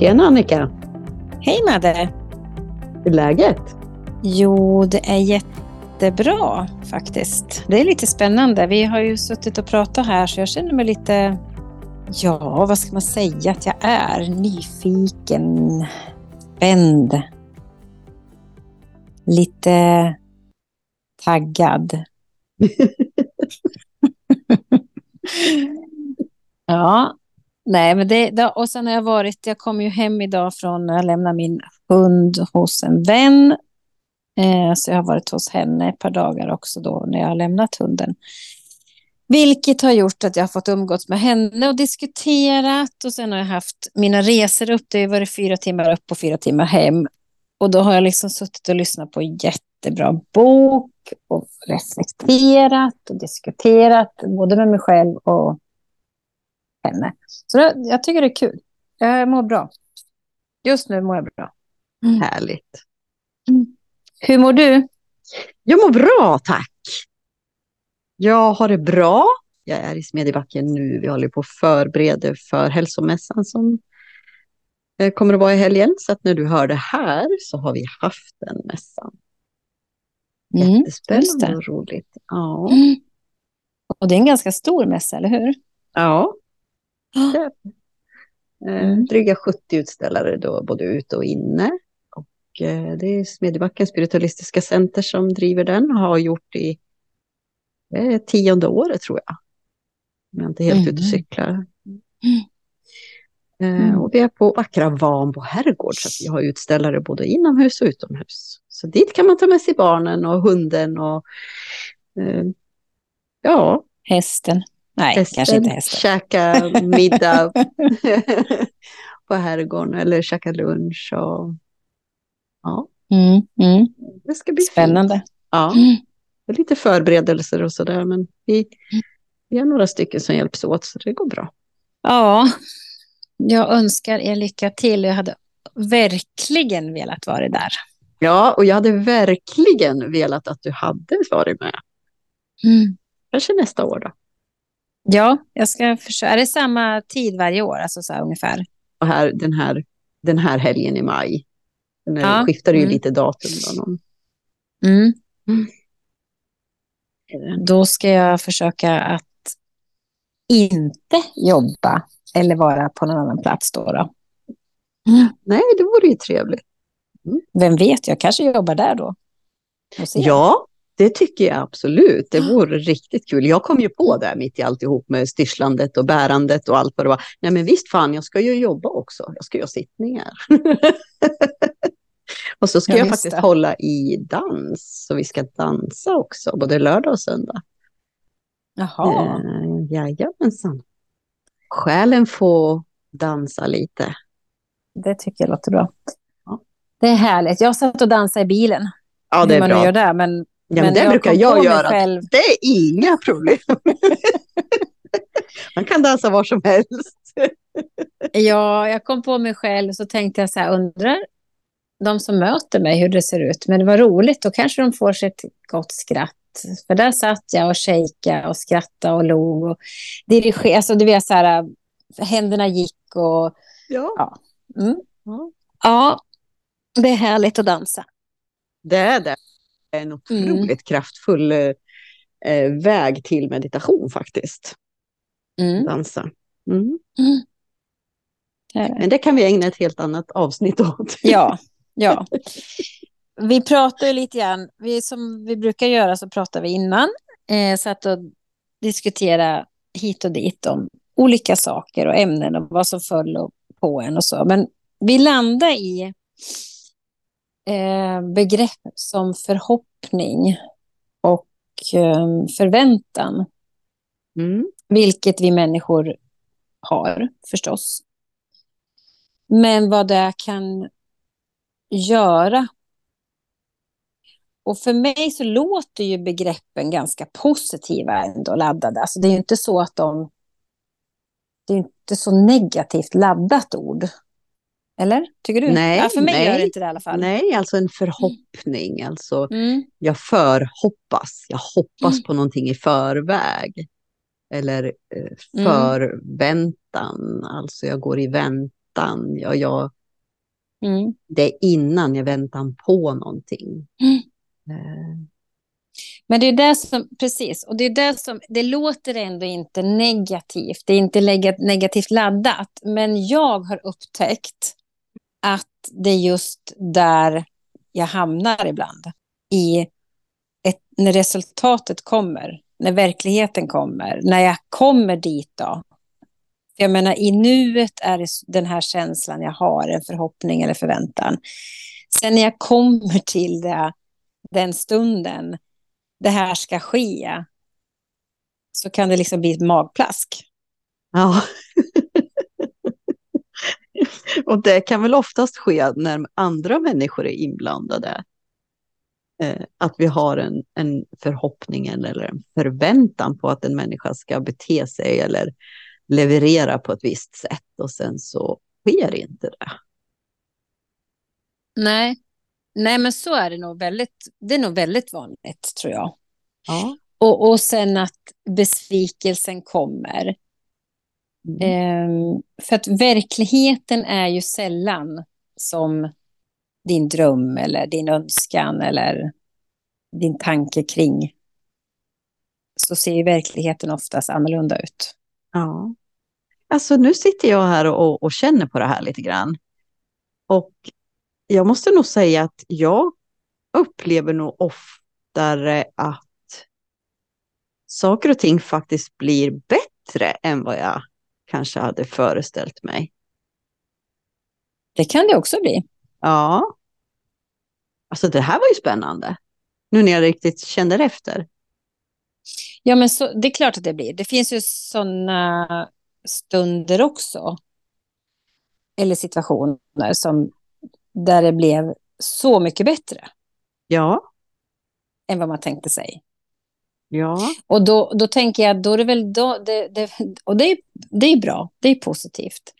Tjena Annika! Hej Madde! Hur är läget? Jo, det är jättebra faktiskt. Det är lite spännande. Vi har ju suttit och pratat här så jag känner mig lite, ja vad ska man säga att jag är? Nyfiken, spänd. Lite taggad. ja, nej men det, och sen har jag varit, jag kom ju hem idag från, jag lämnade min hund hos en vän. Eh, så jag har varit hos henne ett par dagar också då när jag har lämnat hunden. Vilket har gjort att jag har fått umgås med henne och diskuterat. Och sen har jag haft mina resor upp. Det har varit fyra timmar upp och fyra timmar hem. Och då har jag liksom suttit och lyssnat på en jättebra bok och reflekterat och diskuterat både med mig själv och henne. Så det, jag tycker det är kul. Jag mår bra. Just nu mår jag bra. Mm. Härligt. Mm. Hur mår du? Jag mår bra, tack. Jag har det bra. Jag är i Smedjebacken nu. Vi håller på att förbereda för hälsomässan som eh, kommer att vara i helgen. Så att när du hör det här så har vi haft den mässan. Mm, Jättespännande och roligt. Ja. Mm. Och det är en ganska stor mässa, eller hur? Ja. Eh, mm. Dryga 70 utställare då, både ute och inne. Och eh, det är Smedjebackens spiritualistiska center som driver den och har gjort i eh, tionde året tror jag. Om jag inte helt mm. ute och cyklar. Mm. Eh, och vi är på vackra Vanbo herrgård så vi har utställare både inomhus och utomhus. Så dit kan man ta med sig barnen och hunden och eh, ja. Hästen. Nej, hästen, kanske inte hästen. Käka middag på herrgården eller käka lunch. Och, ja. Mm, mm. Det ska bli Spännande. Fint. Ja. Det är lite förberedelser och sådär, men vi, vi är några stycken som hjälps åt, så det går bra. Ja, jag önskar er lycka till. Jag hade verkligen velat vara där. Ja, och jag hade verkligen velat att du hade varit med. Mm. Kanske nästa år då. Ja, jag ska försöka. Är det samma tid varje år, alltså så här, ungefär? Och här, den, här, den här helgen i maj. Den ja. skiftar ju mm. lite datum. Då, mm. Mm. Då ska jag försöka att inte jobba eller vara på någon annan plats då. då. Nej, det vore ju trevligt. Mm. Vem vet, jag kanske jobbar där då. Ja, det tycker jag absolut. Det vore riktigt kul. Jag kom ju på det mitt i alltihop med styrslandet och bärandet och allt vad det var. Nej men visst fan, jag ska ju jobba också. Jag ska göra sittningar. och så ska ja, jag faktiskt det. hålla i dans. Så vi ska dansa också, både lördag och söndag. Jaha. Eh, jajamensan. Själen får dansa lite. Det tycker jag låter bra. Ja. Det är härligt. Jag satt och dansade i bilen. Ja, det är bra. Gör det, men Ja, men, det jag brukar jag göra. Själv. Det är inga problem. Man kan dansa var som helst. ja, jag kom på mig själv så tänkte jag så här, undrar de som möter mig hur det ser ut. Men det var roligt, då kanske de får sig ett gott skratt. För där satt jag och shejkade och skrattade och log och dirigerade. Alltså, du vet, så här, händerna gick och... Ja. Ja. Mm. ja, det är härligt att dansa. Det är det en mm. otroligt mm. kraftfull eh, väg till meditation faktiskt. Mm. Dansa. Mm. mm. Men det kan vi ägna ett helt annat avsnitt åt. Ja, ja. Vi pratar lite grann, vi, som vi brukar göra så pratar vi innan. Eh, satt och diskutera hit och dit om olika saker och ämnen och vad som föll på en och så. Men vi landar i eh, begrepp som förhoppning och eh, förväntan. Mm. Vilket vi människor har förstås. Men vad det kan göra. Och för mig så låter ju begreppen ganska positiva ändå laddade. Alltså det är ju inte så att de... Det är inte så negativt laddat ord. Eller? Tycker du? Nej, ja, för mig nej, gör det inte det i alla fall. Nej, alltså en förhoppning. Alltså, mm. Jag förhoppas. Jag hoppas mm. på någonting i förväg. Eller eh, mm. förväntan. Alltså jag går i väntan väntan. Ja, jag, Mm. det är innan jag väntan på någonting. Mm. Eh, Men det är det som, precis, och det är det som, det låter ändå inte negativt, det är inte negativt laddat, men jag har upptäckt att det är just där jag hamnar ibland. I ett, när resultatet kommer, när verkligheten kommer, när jag kommer dit då. Jag menar, i nuet är det den här känslan jag har, en förhoppning eller förväntan. Sen när jag kommer till det, den stunden, det här ska ske, så kan det liksom bli ett magplask. Ja. Och det kan väl oftast ske när andra människor är inblandade. Eh, att vi har en, en förhoppning eller en förväntan på att en människa ska bete sig eller leverera på ett visst sätt och sen så sker inte det. Nej. Nej, men så är det nog väldigt, det är nog väldigt vanligt tror jag. Ja. Och, och sen att besvikelsen kommer. Mm. Ehm, för att verkligheten är ju sällan som din dröm eller din önskan eller din tanke kring. Så ser ju verkligheten oftast annorlunda ut. Ja. Alltså nu sitter jag här och, och känner på det här lite grann. Och jag måste nog säga att jag upplever nog oftare att saker och ting faktiskt blir bättre än vad jag kanske hade föreställt mig. Det kan det också bli. Ja. Alltså det här var ju spännande. Nu när jag riktigt känner efter. Ja, men så, det är klart att det blir. Det finns ju sådana stunder också. Eller situationer som där det blev så mycket bättre Ja, än vad man tänkte sig ja, Och då, då tänker jag, då är det väl då, det, det, och det är, det är bra, det är positivt.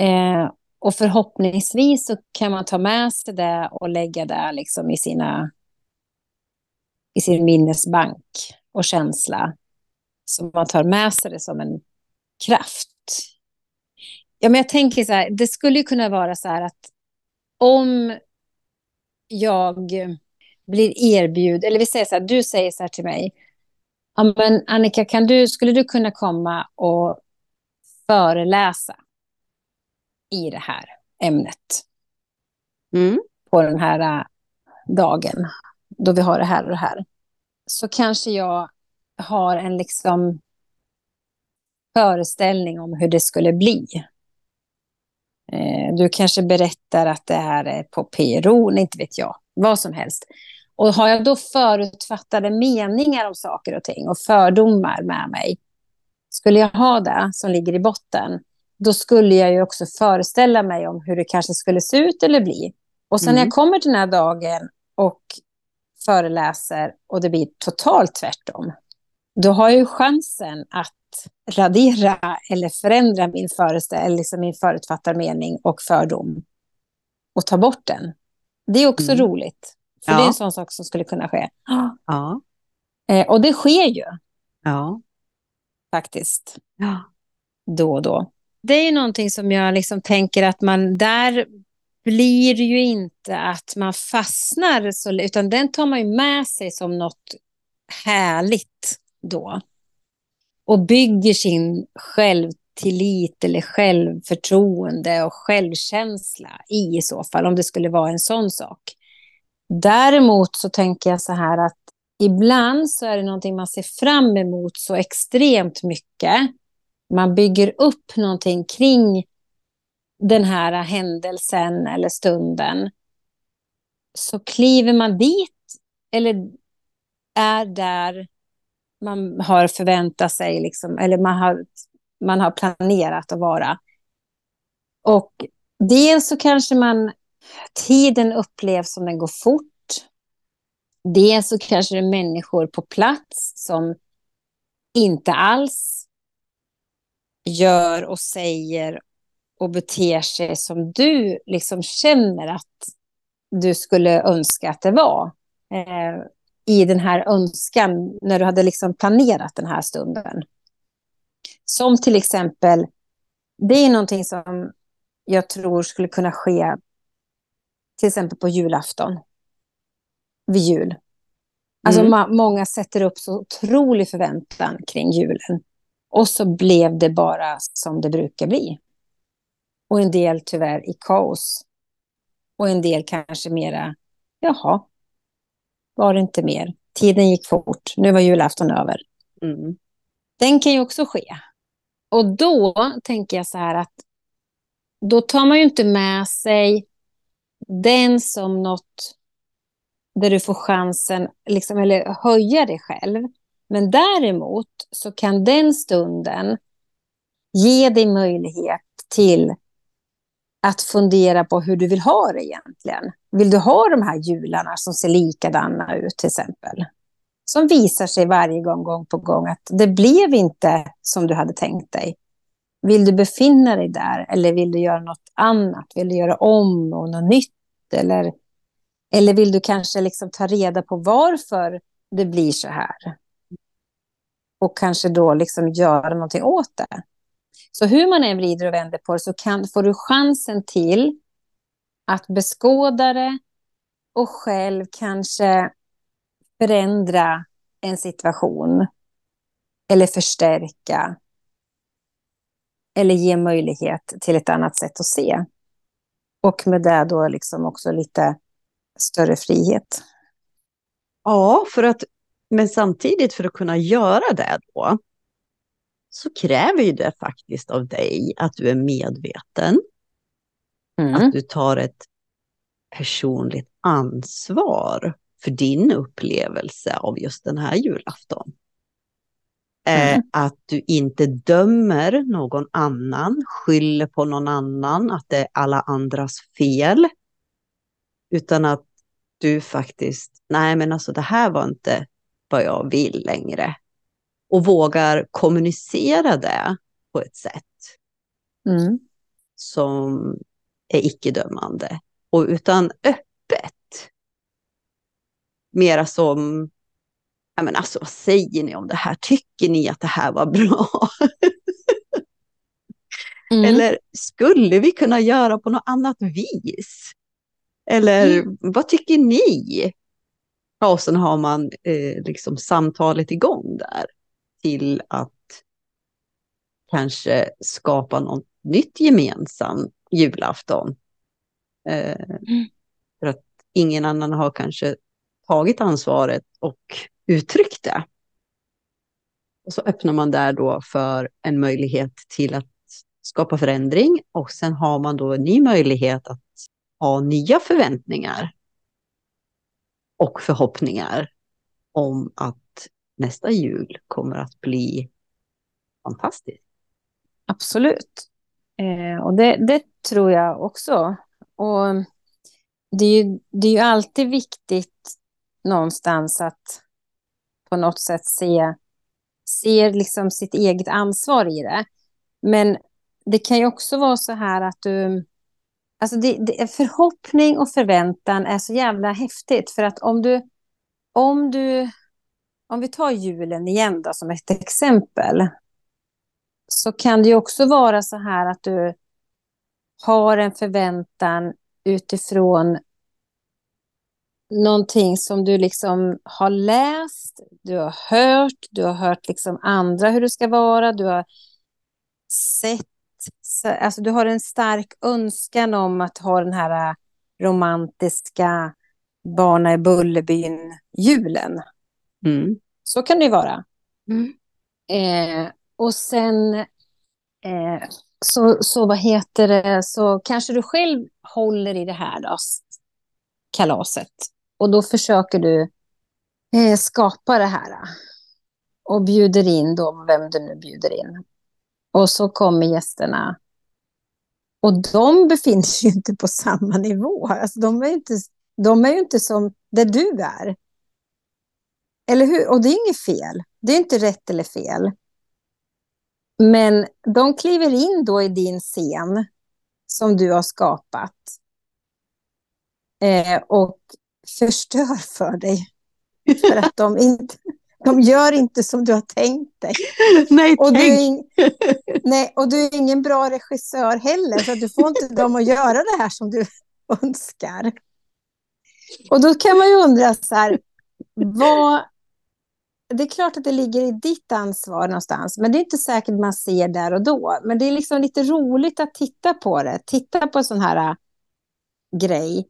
Eh, och förhoppningsvis så kan man ta med sig det och lägga det liksom i, sina, i sin minnesbank och känsla. Så man tar med sig det som en kraft. Ja, men jag tänker så här, det skulle ju kunna vara så här att om jag blir erbjuden, eller vi säger så här, du säger så här till mig, ja, men Annika, kan du, skulle du kunna komma och föreläsa i det här ämnet mm, på den här äh, dagen då vi har det här och det här? Så kanske jag har en liksom föreställning om hur det skulle bli. Eh, Du kanske berättar att det här är på PRO, inte vet jag, vad som helst. Och har jag då förutfattade meningar om saker och ting och fördomar med mig, skulle jag ha det som ligger i botten, då skulle jag ju också föreställa mig om hur det kanske skulle se ut eller bli. Och sen när Mm. jag kommer till den här dagen och föreläser och det blir totalt tvärtom, då har jag ju chansen att radera eller förändra min, föreställ, liksom min förutfattade mening och fördom och ta bort den. Det är också Mm. roligt. För Ja. det är en sån sak som skulle kunna ske. ja, Eh, och det sker ju ja, faktiskt ja, då och då. Det är ju någonting som jag liksom tänker att man där blir ju inte att man fastnar, så, utan den tar man ju med sig som något härligt då. Och bygger sin självtillit eller självförtroende och självkänsla i så fall, om det skulle vara en sån sak. Däremot så tänker jag så här att ibland så är det någonting man ser fram emot så extremt mycket. Man bygger upp någonting kring den här händelsen eller stunden. Så kliver man dit eller är där man har förväntat sig, liksom, eller man har, man har planerat att vara. Och dels så kanske man, tiden upplevs som den går fort. Dels så kanske det är människor på plats som inte alls gör och säger och beter sig som du liksom känner att du skulle önska att det var. Eh, I den här önskan när du hade liksom planerat den här stunden. Som till exempel, det är någonting som jag tror skulle kunna ske till exempel på julafton. Vid jul. Alltså Mm. många sätter upp så otrolig förväntan kring julen. Och så blev det bara som det brukar bli. Och en del tyvärr i kaos. Och en del kanske mera, jaha, var det inte mer. Tiden gick fort, nu var julafton över. Mm. Den kan ju också ske. Och då tänker jag så här att då tar man ju inte med sig den som något där du får chansen, liksom, eller höja dig själv. Men däremot så kan den stunden ge dig möjlighet till att fundera på hur du vill ha det egentligen. Vill du ha de här jularna som ser likadana ut till exempel? Som visar sig varje gång, gång på gång att det blev inte som du hade tänkt dig. Vill du befinna dig där eller vill du göra något annat? Vill du göra om och något nytt? Eller, eller vill du kanske liksom ta reda på varför det blir så här? Och kanske då liksom göra någonting åt det. Så hur man än vrider och vänder på det så kan, får du chansen till att beskåda det och själv kanske förändra en situation. Eller förstärka. Eller ge möjlighet till ett annat sätt att se. Och med det då liksom också lite större frihet. Ja, för att, men samtidigt för att kunna göra det då, så kräver ju det faktiskt av dig att du är medveten. Mm. Att du tar ett personligt ansvar för din upplevelse av just den här julafton. Eh, Mm. att du inte dömer någon annan, skyller på någon annan, att det är alla andras fel. Utan att du faktiskt, nej men alltså det här var inte vad jag vill längre. Och vågar kommunicera det på ett sätt Mm. som är icke-dömande. Och utan öppet. Mera som, ja men alltså vad säger ni om det här? Tycker ni att det här var bra? Mm. Eller skulle vi kunna göra på något annat vis? Eller vad tycker ni? Ja, och sen har man eh, liksom samtalet igång där till att kanske skapa något nytt gemensam julafton. Eh, För att ingen annan har kanske tagit ansvaret och uttryckte. Och så öppnar man där då för en möjlighet till att skapa förändring och sen har man då en ny möjlighet att ha nya förväntningar och förhoppningar om att nästa jul kommer att bli fantastisk. Absolut. Eh, och det, det tror jag också. Och det är, ju, det är ju alltid viktigt någonstans att på något sätt se, ser liksom sitt eget ansvar i det. Men det kan ju också vara så här att du... Alltså det, det, förhoppning och förväntan är så jävla häftigt. För att om du... Om, du, om vi tar julen igen då, som ett exempel så kan det ju också vara så här att du har en förväntan utifrån någonting som du liksom har läst, du har hört, du har hört liksom andra hur det ska vara, du har sett, alltså du har en stark önskan om att ha den här romantiska Barna i Bullerbyn-julen. Mm. Så kan det ju vara. Mm. Eh, och sen eh, så, så vad heter det, så kanske du själv håller i det här då, kalaset. Och då försöker du eh, skapa det här. Och bjuder in då, vem du nu bjuder in. Och så kommer gästerna. Och de befinner sig ju inte på samma nivå. Alltså, de, är inte, de är ju inte som där du är. Eller hur? Och det är inget fel. Det är inte rätt eller fel. Men de kliver in då i din scen som du har skapat. Eh, och förstör för dig. För att de inte, De gör inte som du har tänkt dig. Nej, Och du, tänk. är, nej, och du är ingen bra regissör heller, så du får inte dem att göra det här som du önskar. Och då kan man ju undra så här, vad... Det är klart att det ligger i ditt ansvar någonstans, men det är inte säkert man ser där och då. Men det är liksom lite roligt att titta på det, titta på en sån här äh, grej.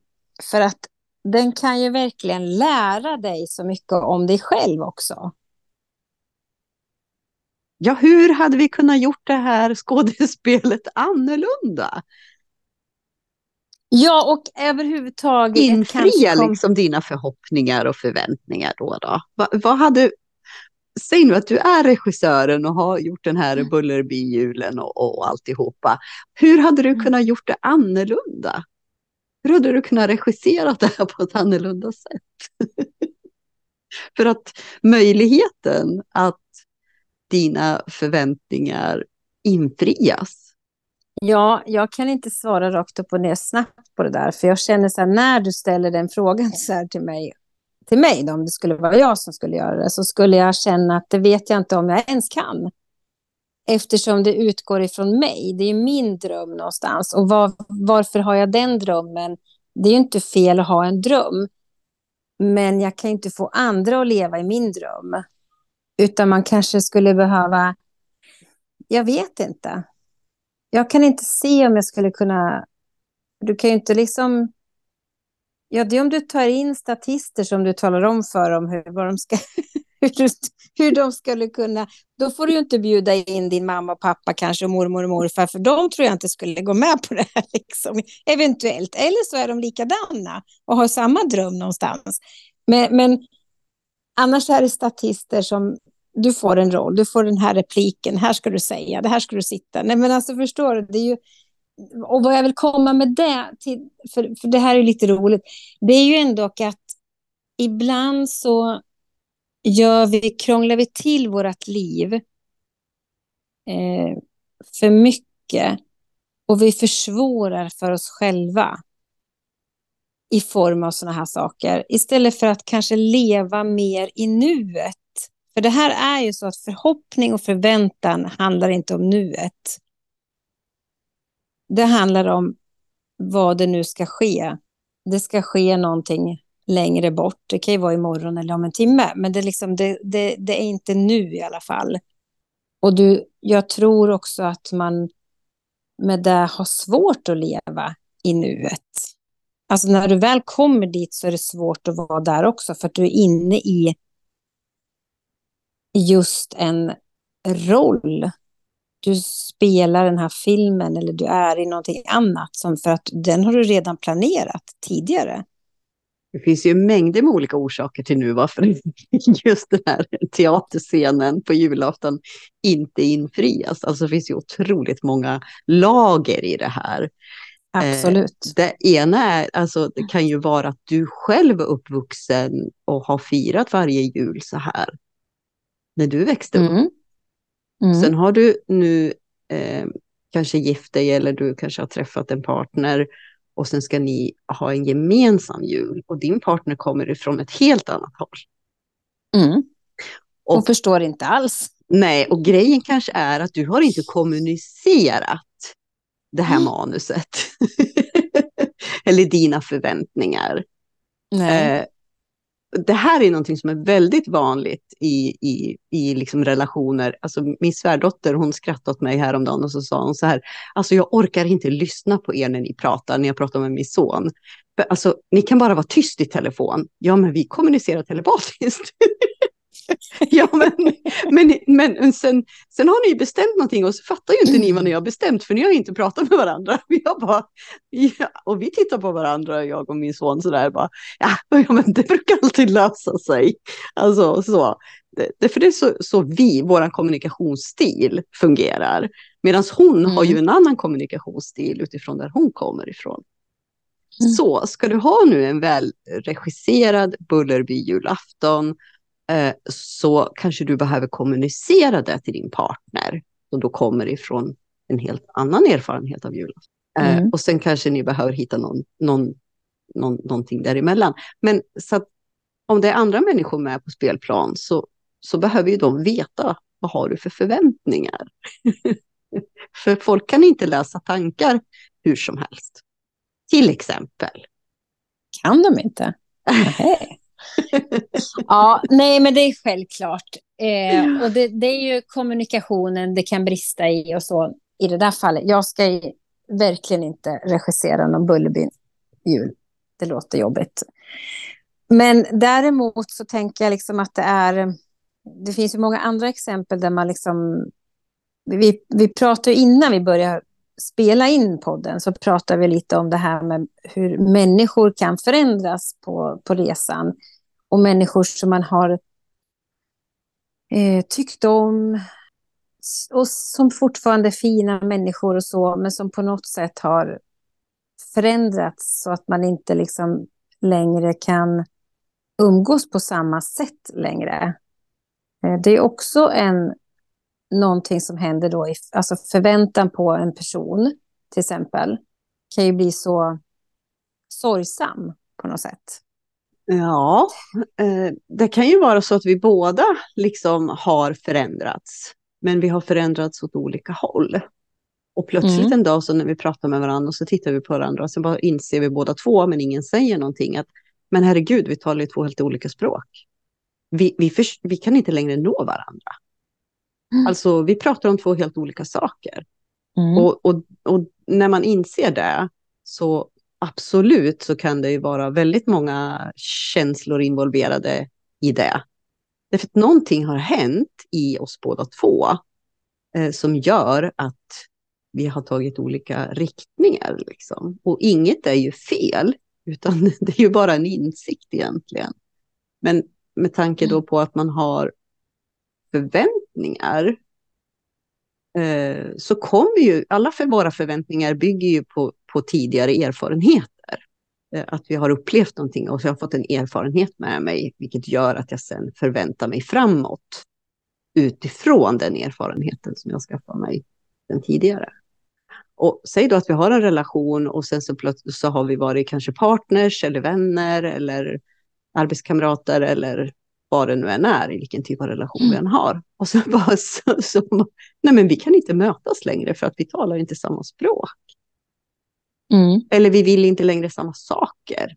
För att den kan ju verkligen lära dig så mycket om dig själv också. Ja, hur hade vi kunnat gjort det här skådespelet annorlunda? Ja, och överhuvudtaget... Infria kom- liksom dina förhoppningar och förväntningar då. då. Va, vad hade... Säg nu att du är regissören och har gjort den här Bullerby-julen och, och alltihopa. Hur hade du Mm. kunnat gjort det annorlunda? Hur hade du kunnat regissera det här på ett annorlunda sätt? För att möjligheten att dina förväntningar infrias. Ja, jag kan inte svara rakt upp och ner snabbt på det där. För jag känner så här, när du ställer den frågan så här till mig, till mig då, om det skulle vara jag som skulle göra det, så skulle jag känna att det vet jag inte om jag ens kan. Eftersom det utgår ifrån mig. Det är min dröm någonstans. Och var, varför har jag den drömmen? Det är ju inte fel att ha en dröm. Men jag kan inte få andra att leva i min dröm. Utan man kanske skulle behöva... Jag vet inte. Jag kan inte se om jag skulle kunna... Du kan ju inte liksom... Ja, det är om du tar in statister som du talar om för dem hur, vad de ska, hur, hur de skulle kunna... Då får du inte bjuda in din mamma och pappa kanske och mormor och morfar, för de tror jag inte skulle gå med på det här, liksom, eventuellt. Eller så är de likadana och har samma dröm någonstans. Men, men annars är det statister som du får en roll, du får den här repliken, här ska du säga, det här ska du sitta. Nej, men alltså förstår du, det är ju... Och vad jag vill komma med det, till, för, för det här är lite roligt, det är ju ändå att ibland så gör vi, krånglar vi till vårt liv eh, för mycket och vi försvårar för oss själva i form av sådana här saker, istället för att kanske leva mer i nuet. För det här är ju så att förhoppning och förväntan handlar inte om nuet. Det handlar om vad det nu ska ske. Det ska ske någonting längre bort. Det kan ju vara imorgon eller om en timme, men det är, liksom, det, det, det är inte nu i alla fall. Och du, jag tror också att man med det har svårt att leva i nuet. Alltså när du väl kommer dit så är det svårt att vara där också för att du är inne i just en roll. Du spelar den här filmen eller du är i någonting annat som för att den har du redan planerat tidigare. Det finns ju mängder med olika orsaker till nu varför just den här teaterscenen på julafton inte infrias. Alltså det finns ju otroligt många lager i det här. Absolut. Det ena är, alltså det kan ju vara att du själv är uppvuxen och har firat varje jul så här. När du växte upp. Mm. Mm. Sen har du nu eh, kanske gift dig eller du kanske har träffat en partner och sen ska ni ha en gemensam jul och din partner kommer ifrån ett helt annat håll. Mm. Och Och- förstår inte alls. Nej, och grejen kanske är att du har inte kommunicerat det här Mm. manuset. eller dina förväntningar. Eh, det här är någonting som är väldigt vanligt i, i, i liksom relationer. Alltså min svärdotter hon skrattade åt mig häromdagen och så sa hon så här, alltså jag orkar inte lyssna på er när ni pratar, när jag pratar med min son. Alltså, ni kan bara vara tyst i telefon. Ja, men vi kommunicerar telepatiskt. ja, men, men, men sen, sen har ni bestämt någonting och så fattar ju inte ni vad ni har bestämt, för ni har inte pratat med varandra. Jag bara, ja, och vi tittar på varandra, jag och min son, sådär bara, ja, ja men det brukar alltid lösa sig. Alltså så. Det, för det är så, så vi, vår kommunikationsstil fungerar. Medan hon Mm. har ju en annan kommunikationsstil utifrån där hon kommer ifrån. Mm. Så ska du ha nu en välregisserad Bullerby-julafton så kanske du behöver kommunicera det till din partner som då kommer ifrån en helt annan erfarenhet av julafton. Eh, Mm. och sen kanske ni behöver hitta någon, någon, någon, någonting däremellan. Men så om det är andra människor med på spelplan så så behöver ju de veta vad har du för förväntningar. för folk kan inte läsa tankar hur som helst. Till exempel. Kan de inte? Nej. ja, nej, men det är självklart. Eh, och det, det, är ju kommunikationen det kan brista i och så i det där fallet. Jag ska verkligen inte regissera någon Bullerbyn-jul. Det låter jobbigt. Men däremot så tänker jag liksom att det är... Det finns ju många andra exempel där man liksom... Vi, vi pratade innan vi började spela in podden så pratar vi lite om det här med hur människor kan förändras på, på resan. Och människor som man har eh, tyckt om och som fortfarande är fina människor och så, men som på något sätt har förändrats så att man inte liksom längre kan umgås på samma sätt längre. Eh, det är också en någonting som händer då, i, alltså förväntan på en person till exempel, kan ju bli så sorgsam på något sätt. Ja, eh, det kan ju vara så att vi båda liksom har förändrats, men vi har förändrats åt olika håll. Och plötsligt mm. en dag så när vi pratar med varandra och så tittar vi på varandra och så bara inser vi båda två, men ingen säger någonting, att men herregud, vi talar ju två helt olika språk. Vi, vi, för, vi kan inte längre nå varandra. Mm. Alltså vi pratar om två helt olika saker. Mm. Och, och, och, när man inser det så absolut så kan det ju vara väldigt många känslor involverade i det. Därför att någonting har hänt i oss båda två eh, som gör att vi har tagit olika riktningar. Liksom. Och inget är ju fel, utan det är ju bara en insikt egentligen. Men med tanke då på att man har förväntningar eh, så kommer ju, alla för våra förväntningar bygger ju på, på tidigare erfarenheter. Eh, att vi har upplevt någonting och så har jag fått en erfarenhet med mig, vilket gör att jag sen förväntar mig framåt utifrån den erfarenheten som jag skaffade mig den tidigare. Och säg då att vi har en relation och sen så plötsligt så har vi varit kanske partners eller vänner eller arbetskamrater eller vad det nu än är, i vilken typ av relation mm. vi än har. Och så bara så, så, nej men vi kan inte mötas längre för att vi talar inte samma språk. Mm. Eller vi vill inte längre samma saker.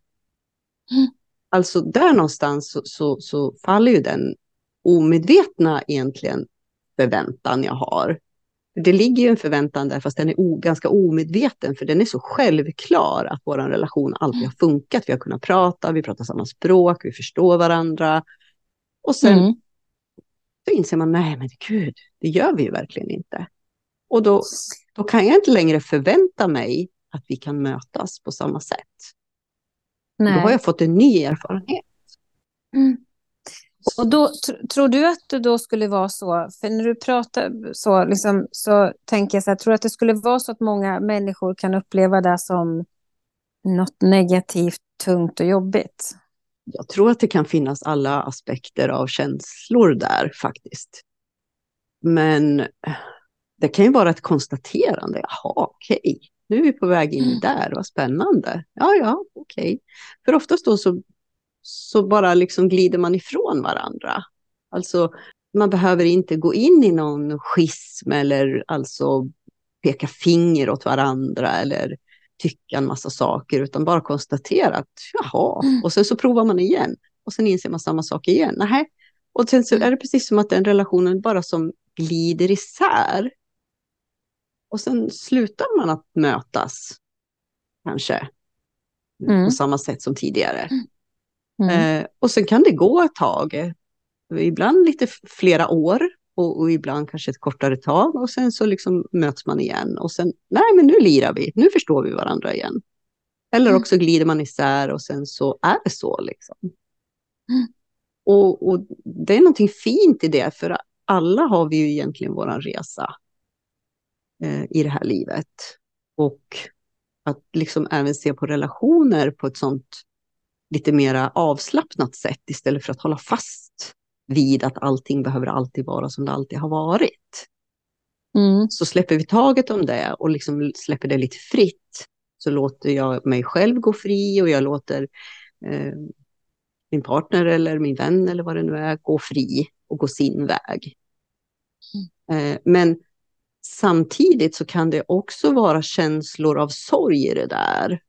Mm. Alltså där någonstans så, så, så, faller ju den omedvetna egentligen förväntan jag har. Det ligger ju en förväntan där, fast den är o, ganska omedveten, för den är så självklar att vår relation alltid har funkat. Vi har kunnat prata, vi pratar samma språk, vi förstår varandra. Och sen mm. så inser man, nej men gud, det gör vi ju verkligen inte. Och då, då kan jag inte längre förvänta mig att vi kan mötas på samma sätt. Nej. Då har jag fått en ny erfarenhet. Mm. Och då, tror du att det då skulle vara så, för när du pratar så, liksom, så tänker jag så här, tror du att det skulle vara så att många människor kan uppleva det som något negativt, tungt och jobbigt? Jag tror att det kan finnas alla aspekter av känslor där faktiskt. Men det kan ju vara ett konstaterande. Jaha, okej, okay. nu är vi på väg in mm. där, vad spännande. Ja, ja, okej. Okay. För oftast då så, så bara liksom glider man ifrån varandra. Alltså, man behöver inte gå in i någon schism eller alltså peka finger åt varandra eller tycka en massa saker, utan bara konstatera att jaha, mm. och sen så provar man igen. Och sen inser man samma sak igen. Nähä. Och sen så är det precis som att den relationen bara som glider isär. Och sen slutar man att mötas, kanske, mm. på samma sätt som tidigare. Mm. Eh, och sen kan det gå ett tag, ibland lite flera år, och, och, ibland kanske ett kortare tag och sen så liksom möts man igen och sen, nej men nu lirar vi, nu förstår vi varandra igen. Eller mm. också glider man isär och sen så är det så liksom. Mm. Och, och, det är någonting fint i det, för alla har vi ju egentligen vår resa eh, i det här livet. Och att liksom även se på relationer på ett sånt lite mera avslappnat sätt istället för att hålla fast vid att allting behöver alltid vara som det alltid har varit. Mm. Så släpper vi taget om det och liksom släpper det lite fritt. Så låter jag mig själv gå fri och jag låter eh, min partner eller min vän eller vad det nu är gå fri. och gå sin väg. Mm. Men samtidigt så kan det också vara känslor av sorg i det där.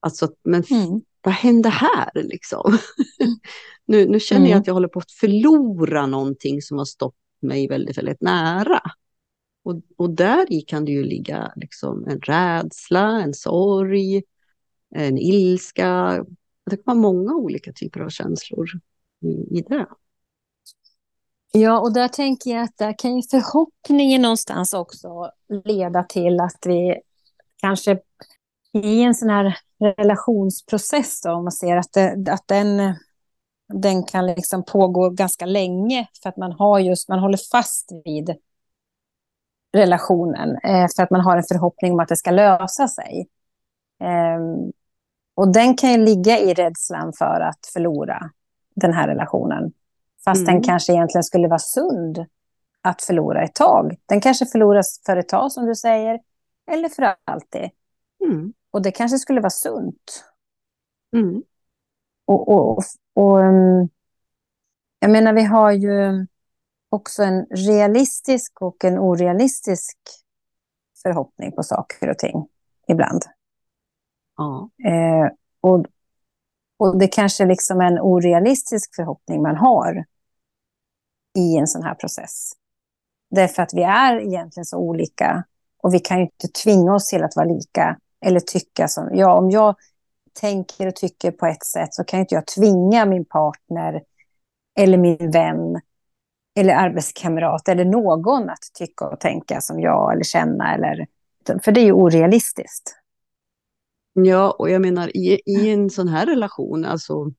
Alltså, men mm. Vad hände här liksom? Mm. nu, nu känner jag mm. att jag håller på att förlora någonting som har stått mig väldigt, väldigt nära. Och, och där i kan det ju ligga liksom en rädsla, en sorg, en ilska. Det kan vara många olika typer av känslor i, i det. Ja, och där tänker jag att där kan ju förhoppningen någonstans också leda till att vi kanske i en sån här relationsprocess, då, om man ser att, det, att den, den kan liksom pågå ganska länge för att man har just, man håller fast vid relationen eh, för att man har en förhoppning om att det ska lösa sig. Eh, och den kan ju ligga i rädslan för att förlora den här relationen. Fast mm. den kanske egentligen skulle vara sund att förlora ett tag. Den kanske förloras för ett tag som du säger, eller för alltid. Mm. Och det kanske skulle vara sunt. Mm. Och, och, och, och, um, jag menar, vi har ju också en realistisk och en orealistisk förhoppning på saker och ting ibland. Ja. Eh, och, och det kanske liksom är en orealistisk förhoppning man har i en sån här process. Därför att vi är egentligen så olika och vi kan ju inte tvinga oss till att vara lika eller tycka som... Ja, om jag tänker och tycker på ett sätt så kan inte jag tvinga min partner eller min vän eller arbetskamrat eller någon att tycka och tänka som jag eller känna. Eller, för det är ju orealistiskt. Ja, och jag menar i, i en sån här relation, alltså,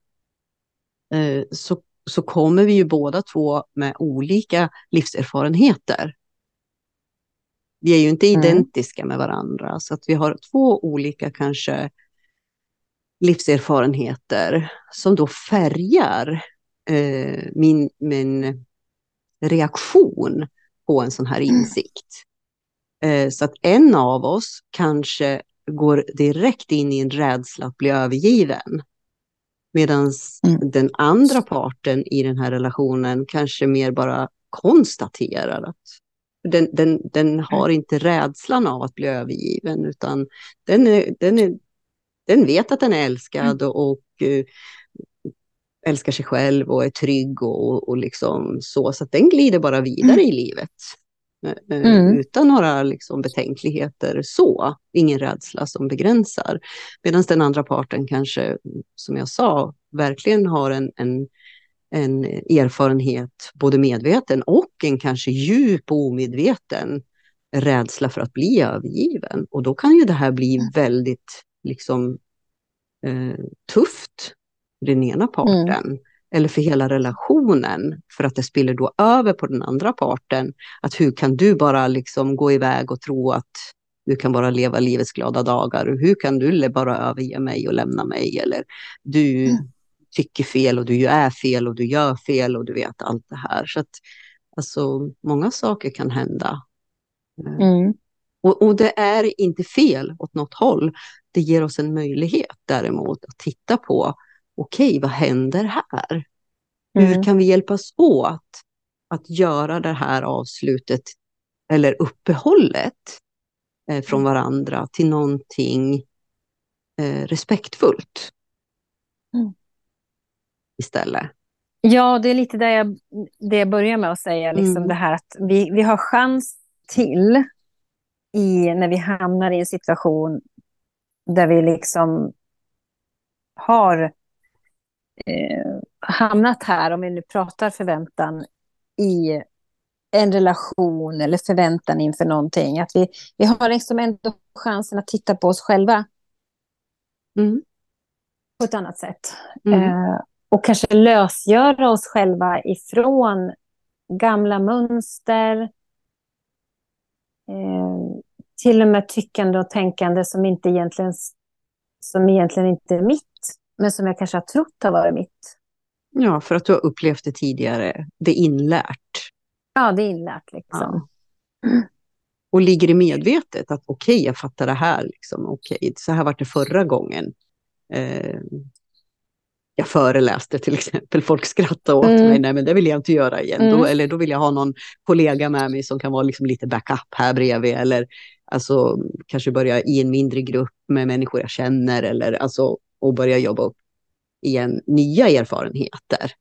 eh, så, så kommer vi ju båda två med olika livserfarenheter. Vi är ju inte mm. identiska med varandra, så att vi har två olika kanske livserfarenheter som då färgar eh, min, min reaktion på en sån här mm. insikt. Mm. Så att en av oss kanske går direkt in i en rädsla att bli övergiven. Medan mm. den andra parten i den här relationen kanske mer bara konstaterar att den, den, den har mm. inte rädslan av att bli övergiven, utan den, är, den, är, den vet att den är älskad och, och uh, älskar sig själv och är trygg och, och liksom så. Så den glider bara vidare mm. i livet. Eh, eh, mm. Utan några liksom betänkligheter så, ingen rädsla som begränsar. Medan den andra parten kanske, som jag sa, verkligen har en, en, en erfarenhet, både medveten och en kanske djup och omedveten rädsla för att bli övergiven. Och då kan ju det här bli mm. väldigt liksom, eh, tufft för den ena parten. Mm eller för hela relationen, för att det spiller då över på den andra parten. Att hur kan du bara liksom gå iväg och tro att du kan bara leva livets glada dagar? Hur kan du bara överge mig och lämna mig? Eller du mm. Tycker fel och du är fel och du gör fel och du vet allt det här. Så att alltså, många saker kan hända. Mm. Och, och, det är inte fel åt något håll. Det ger oss en möjlighet däremot att titta på okej, okay, vad händer här? Mm. Hur kan vi hjälpas åt att göra det här avslutet eller uppehållet eh, från varandra till någonting eh, respektfullt mm. Istället? Ja, det är lite det jag, det jag börjar med att säga, liksom mm. det här att vi, vi har chans till i, när vi hamnar i en situation där vi liksom har eh, hamnat här, om vi nu pratar förväntan, i en relation eller förväntan inför någonting. Att vi, vi har liksom ändå chansen att titta på oss själva mm. på ett annat sätt. Mm. Eh, och kanske lösgöra oss själva ifrån gamla mönster, eh, till och med tyckande och tänkande som, inte egentligen, som egentligen inte är mitt men som jag kanske har trott har varit mitt. Ja, för att du har upplevt det tidigare. Det är inlärt. Ja, det är inlärt liksom. Ja. Och ligger i medvetet att okej, okay, jag fattar det här. Liksom. Okej, okay, så här var det förra gången. Eh, jag föreläste till exempel. Folk skrattade åt mm. mig, nej men det vill jag inte göra igen. Mm. Då, eller då vill jag ha någon kollega med mig som kan vara liksom lite backup här bredvid. Eller alltså, kanske börja i en mindre grupp med människor jag känner. Eller alltså, och börja jobba upp igen nya erfarenheter.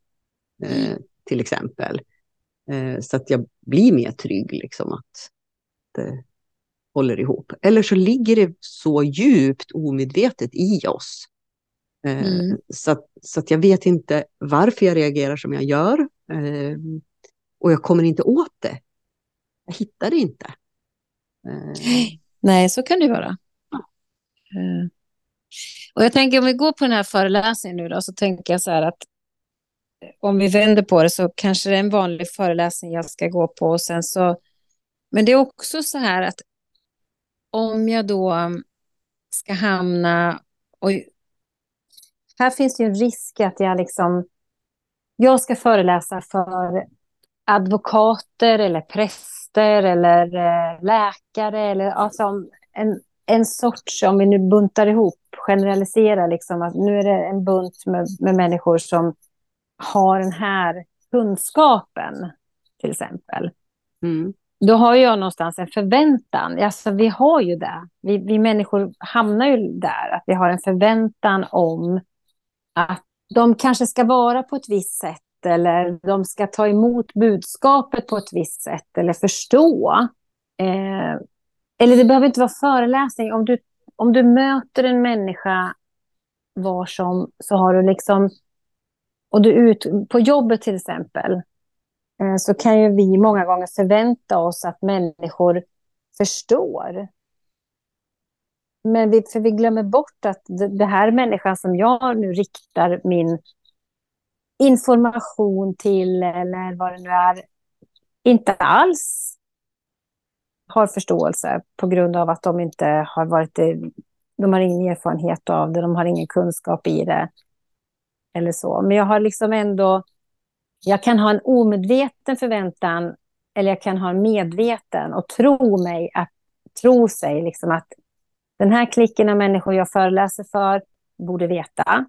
Eh, mm. till exempel. Eh, så att jag blir mer trygg liksom att det håller ihop. Eller så ligger det så djupt omedvetet i oss Eh, mm. Så, att, så att jag vet inte varför jag reagerar som jag gör. Eh, och jag kommer inte åt det. Jag hittar det inte. Eh. Nej, så kan det vara. Ja. Och jag tänker om vi går på den här föreläsningen nu då, så tänker jag så här att om vi vänder på det så kanske det är en vanlig föreläsning jag ska gå på. Och sen så, men det är också så här att om jag då ska hamna och här finns det ju en risk att jag liksom... Jag ska föreläsa för advokater eller präster eller eh, läkare eller alltså en, en sorts, om vi nu buntar ihop, generaliserar liksom att nu är det en bunt med, med människor som har den här kunskapen, till exempel. Mm. Då har jag någonstans en förväntan. Alltså, vi har ju det. Vi, vi människor hamnar ju där, att vi har en förväntan om att de kanske ska vara på ett visst sätt eller de ska ta emot budskapet på ett visst sätt eller förstå. Eh, eller det behöver inte vara föreläsning. Om du, om du möter en människa var som så har du liksom... Och du ut, på jobbet till exempel eh, så kan ju vi många gånger förvänta oss att människor förstår men vi, för vi glömmer bort att det, det här människan som jag nu riktar min information till eller vad det nu är, inte alls har förståelse på grund av att de inte har varit de har ingen erfarenhet av det, de har ingen kunskap i det. Eller så. Men jag har liksom ändå, jag kan ha en omedveten förväntan eller jag kan ha en medveten och tro mig att, tro sig liksom att den här klicken av människor jag föreläser för borde veta.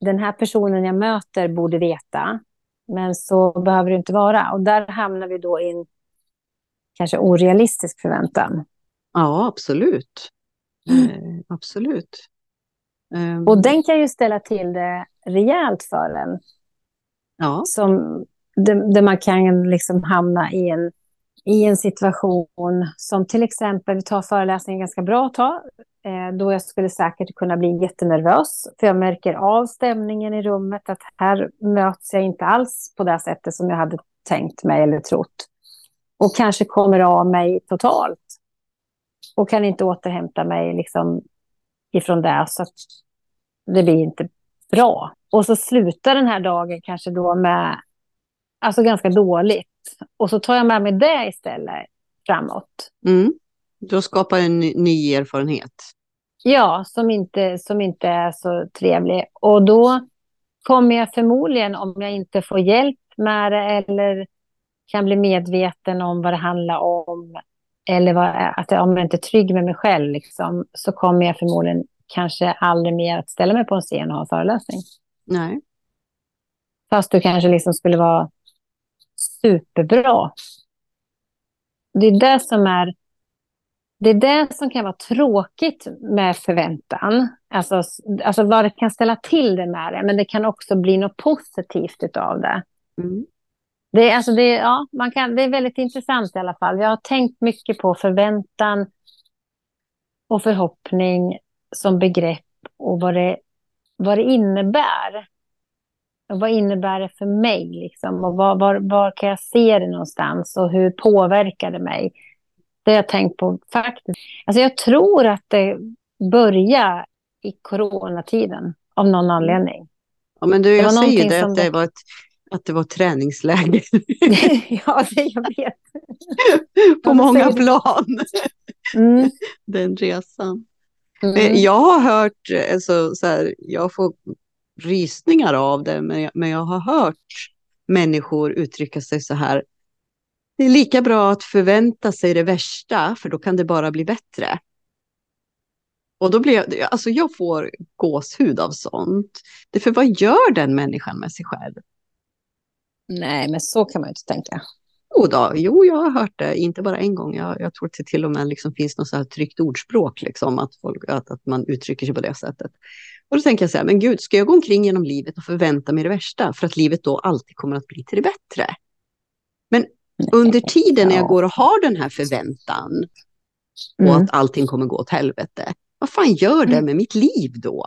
Den här personen jag möter borde veta. Men så behöver det inte vara. Och där hamnar vi då i en kanske orealistisk förväntan. Ja, absolut. Mm. Eh, absolut. Um... Och den kan ju ställa till det rejält för en. Ja. Som, där, man kan liksom hamna i en i en situation som till exempel, vi tar föreläsningen ganska bra tag, ta, eh, då jag skulle säkert kunna bli jättenervös, för jag märker av stämningen i rummet, att här möts jag inte alls på det sättet som jag hade tänkt mig eller trott. Och kanske kommer av mig totalt. Och kan inte återhämta mig liksom ifrån det, så att det blir inte bra. Och så slutar den här dagen kanske då med, alltså ganska dåligt. Och så tar jag med mig det istället framåt. Mm. Du skapar en ny erfarenhet. Ja, som inte, som inte är så trevlig. Och då kommer jag förmodligen, om jag inte får hjälp med det eller kan bli medveten om vad det handlar om, eller vad, att jag, om jag inte är trygg med mig själv, liksom, så kommer jag förmodligen kanske aldrig mer att ställa mig på en scen och ha en föreläsning. Nej. Fast du kanske liksom skulle vara superbra. Det är det som är det är det som kan vara tråkigt med förväntan. Alltså, alltså vad det kan ställa till det med det, men det kan också bli något positivt av det. Mm. Det, alltså det, ja, man kan, det är väldigt intressant i alla fall. Jag har tänkt mycket på förväntan och förhoppning som begrepp och vad det, vad det innebär. Vad innebär det för mig? Liksom? Och var, var, var kan jag se det någonstans? Och hur påverkar det mig? Det har jag tänkt på faktiskt. Alltså jag tror att det börjar i coronatiden av någon mm. anledning. Ja, men du, jag säger ju det, att det, var ett, att det var träningsläger. ja, det jag vet. på många plan. Mm. Den resan. Mm. Jag har hört, alltså, så här, jag får rysningar av det, men jag, men jag har hört människor uttrycka sig så här. Det är lika bra att förvänta sig det värsta, för då kan det bara bli bättre. Och då blir jag, alltså jag får gåshud av sånt. Det för vad gör den människan med sig själv? Nej, men så kan man ju inte tänka. Jo, då, jo, jag har hört det, inte bara en gång. Jag, jag tror att det till och med liksom finns något så här tryckt ordspråk, liksom, att, folk, att, att man uttrycker sig på det sättet. Och då tänker jag så här, men gud, ska jag gå omkring genom livet och förvänta mig det värsta för att livet då alltid kommer att bli till det bättre? Men under tiden när jag går och har den här förväntan och mm. att allting kommer gå åt helvete, vad fan gör det mm. med mitt liv då?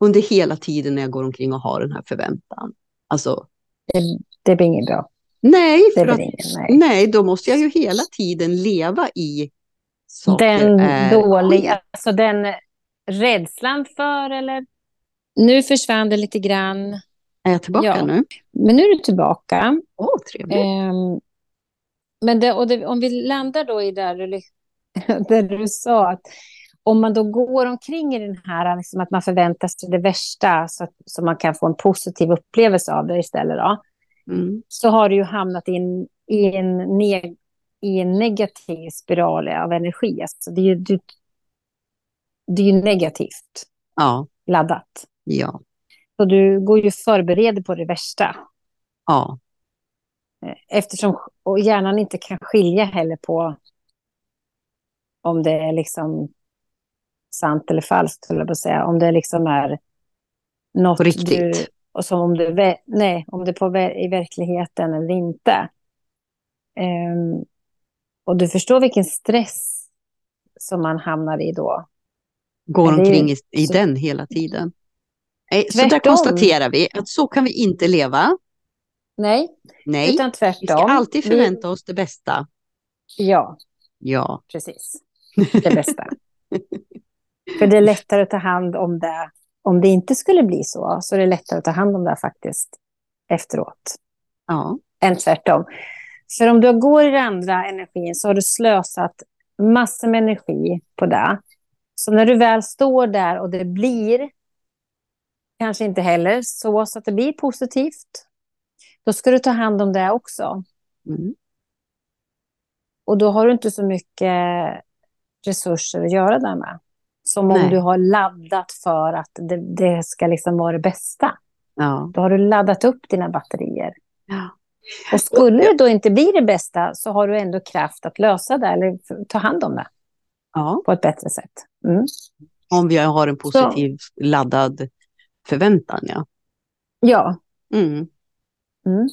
Under hela tiden när jag går omkring och har den här förväntan. Alltså, det, det blir inget bra. Nej, för att, ingen, nej. nej, då måste jag ju hela tiden leva i saker Den är dåliga, alltså den rädslan för eller... Nu försvann det lite grann. Är jag tillbaka ja. nu? Men nu är du tillbaka. Åh, oh, trevligt. Um, men det, det, om vi landar då i där du, där du sa att om man då går omkring i den här, liksom att man förväntar sig det värsta så att så man kan få en positiv upplevelse av det istället, då, mm. så har du ju hamnat in, i, en neg, i en negativ spiral av energi. Alltså det, är ju, du, det är ju negativt ja. laddat. Ja. Så du går ju förberedd på det värsta. Ja. Eftersom och hjärnan inte kan skilja heller på om det är liksom sant eller falskt, jag säga. Om det liksom är något riktigt. du... Och som om det, nej, om det på, i verkligheten eller inte. Um, och du förstår vilken stress som man hamnar i då. Går omkring i, i så, den hela tiden. Nej, så där konstaterar vi att så kan vi inte leva. Nej, Nej. utan tvärtom. Vi ska alltid förvänta vi... oss det bästa. Ja, ja. precis. Det bästa. För det är lättare att ta hand om det. Om det inte skulle bli så, så är det lättare att ta hand om det faktiskt efteråt. Ja. Än tvärtom. För om du går i den andra energin så har du slösat massor med energi på det. Så när du väl står där och det blir kanske inte heller så, så att det blir positivt, då ska du ta hand om det också. Mm. Och då har du inte så mycket resurser att göra det med. Som Nej. om du har laddat för att det, det ska liksom vara det bästa. Ja. Då har du laddat upp dina batterier. Ja. Och skulle det då inte bli det bästa så har du ändå kraft att lösa det eller ta hand om det. Ja. På ett bättre sätt. Mm. Om vi har en positiv så. laddad förväntan, ja. Ja. Mm. Mm.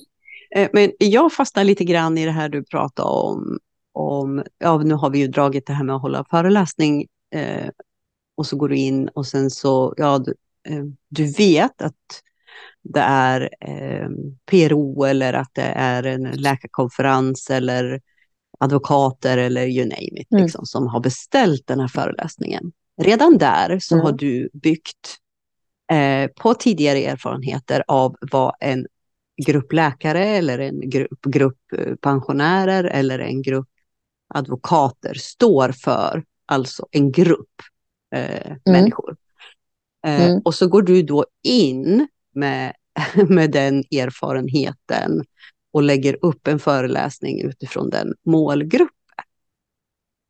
Eh, men jag fastnar lite grann i det här du pratade om. om ja, nu har vi ju dragit det här med att hålla föreläsning eh, och så går du in och sen så, ja, du, eh, du vet att det är eh, PRO eller att det är en läkarkonferens eller advokater eller you name it, mm. liksom, som har beställt den här föreläsningen. Redan där så mm. har du byggt eh, på tidigare erfarenheter av vad en grupp läkare eller en grupp, grupp eh, pensionärer eller en grupp advokater står för. Alltså en grupp eh, mm. människor. Eh, mm. Och så går du då in med, med den erfarenheten och lägger upp en föreläsning utifrån den målgruppen.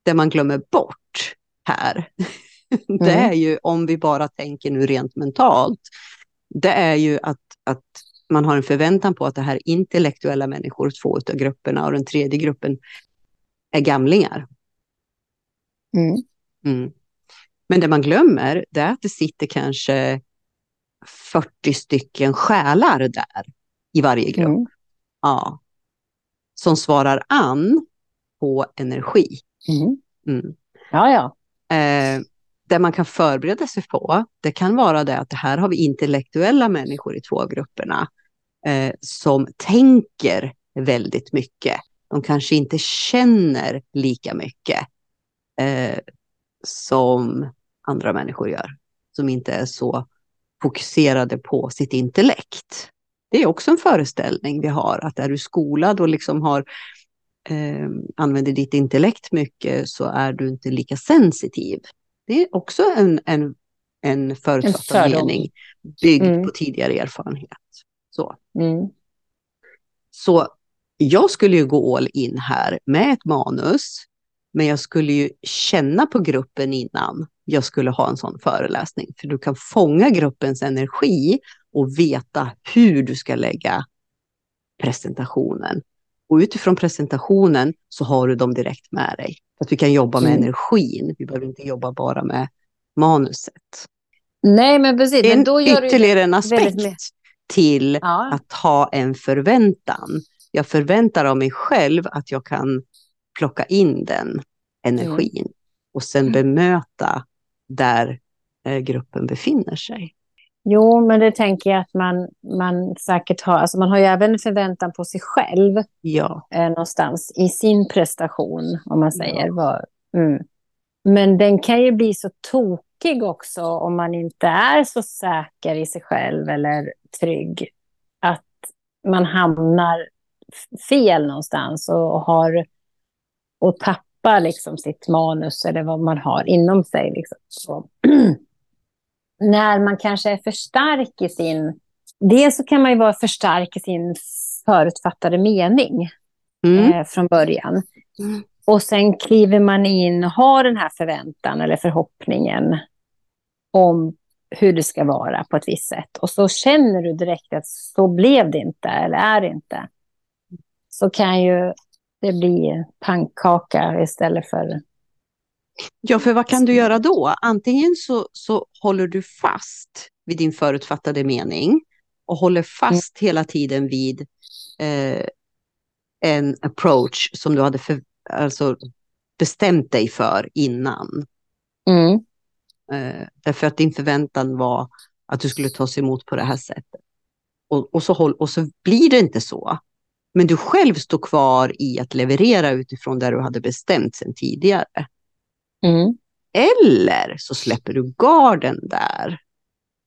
Det man glömmer bort här, mm. det är ju om vi bara tänker nu rent mentalt, det är ju att, att man har en förväntan på att det här är intellektuella människor, två av grupperna, och den tredje gruppen är gamlingar. Mm. Mm. Men det man glömmer, det är att det sitter kanske 40 stycken själar där i varje grupp. Mm. Ja. Som svarar an på energi. Mm. Mm. Ja, ja. Eh, det man kan förbereda sig på, det kan vara det att det här har vi intellektuella människor i två grupperna eh, som tänker väldigt mycket. De kanske inte känner lika mycket eh, som andra människor gör, som inte är så fokuserade på sitt intellekt. Det är också en föreställning vi har, att är du skolad och liksom har eh, använder ditt intellekt mycket så är du inte lika sensitiv. Det är också en, en, en förutfattad mening byggd mm. på tidigare erfarenhet. Så. Mm. så jag skulle ju gå all in här med ett manus Men jag skulle ju känna på gruppen innan jag skulle ha en sån föreläsning. För du kan fånga gruppens energi och veta hur du ska lägga presentationen. Och utifrån presentationen så har du dem direkt med dig. Att vi kan jobba med mm. energin. Vi behöver inte jobba bara med manuset. Nej, men precis. En, men då gör ytterligare en aspekt till ja. att ha en förväntan. Jag förväntar av mig själv att jag kan plocka in den energin mm. och sen bemöta där eh, gruppen befinner sig. Jo, men det tänker jag att man, man säkert har. Alltså man har ju även förväntan på sig själv. Ja. Eh, någonstans i sin prestation, om man säger. Ja. Mm. Men den kan ju bli så tokig också om man inte är så säker i sig själv eller trygg. Att man hamnar fel någonstans och, har, och tappar liksom sitt manus eller vad man har inom sig. Liksom. Så. När man kanske är för stark i sin... Dels så kan man ju vara för stark i sin förutfattade mening mm. eh, från början. Mm. Och sen kliver man in och har den här förväntan eller förhoppningen om hur det ska vara på ett visst sätt. Och så känner du direkt att så blev det inte eller är det inte. Så kan ju det bli pannkaka istället för... Ja, för vad kan du göra då? Antingen så, så håller du fast vid din förutfattade mening och håller fast mm. hela tiden vid eh, en approach som du hade för, alltså, bestämt dig för innan. Mm. Eh, därför att din förväntan var att du skulle tas emot på det här sättet. Och, och, så, håll, och så blir det inte så. Men du själv står kvar i att leverera utifrån det du hade bestämt sedan tidigare. Mm. Eller så släpper du garden där.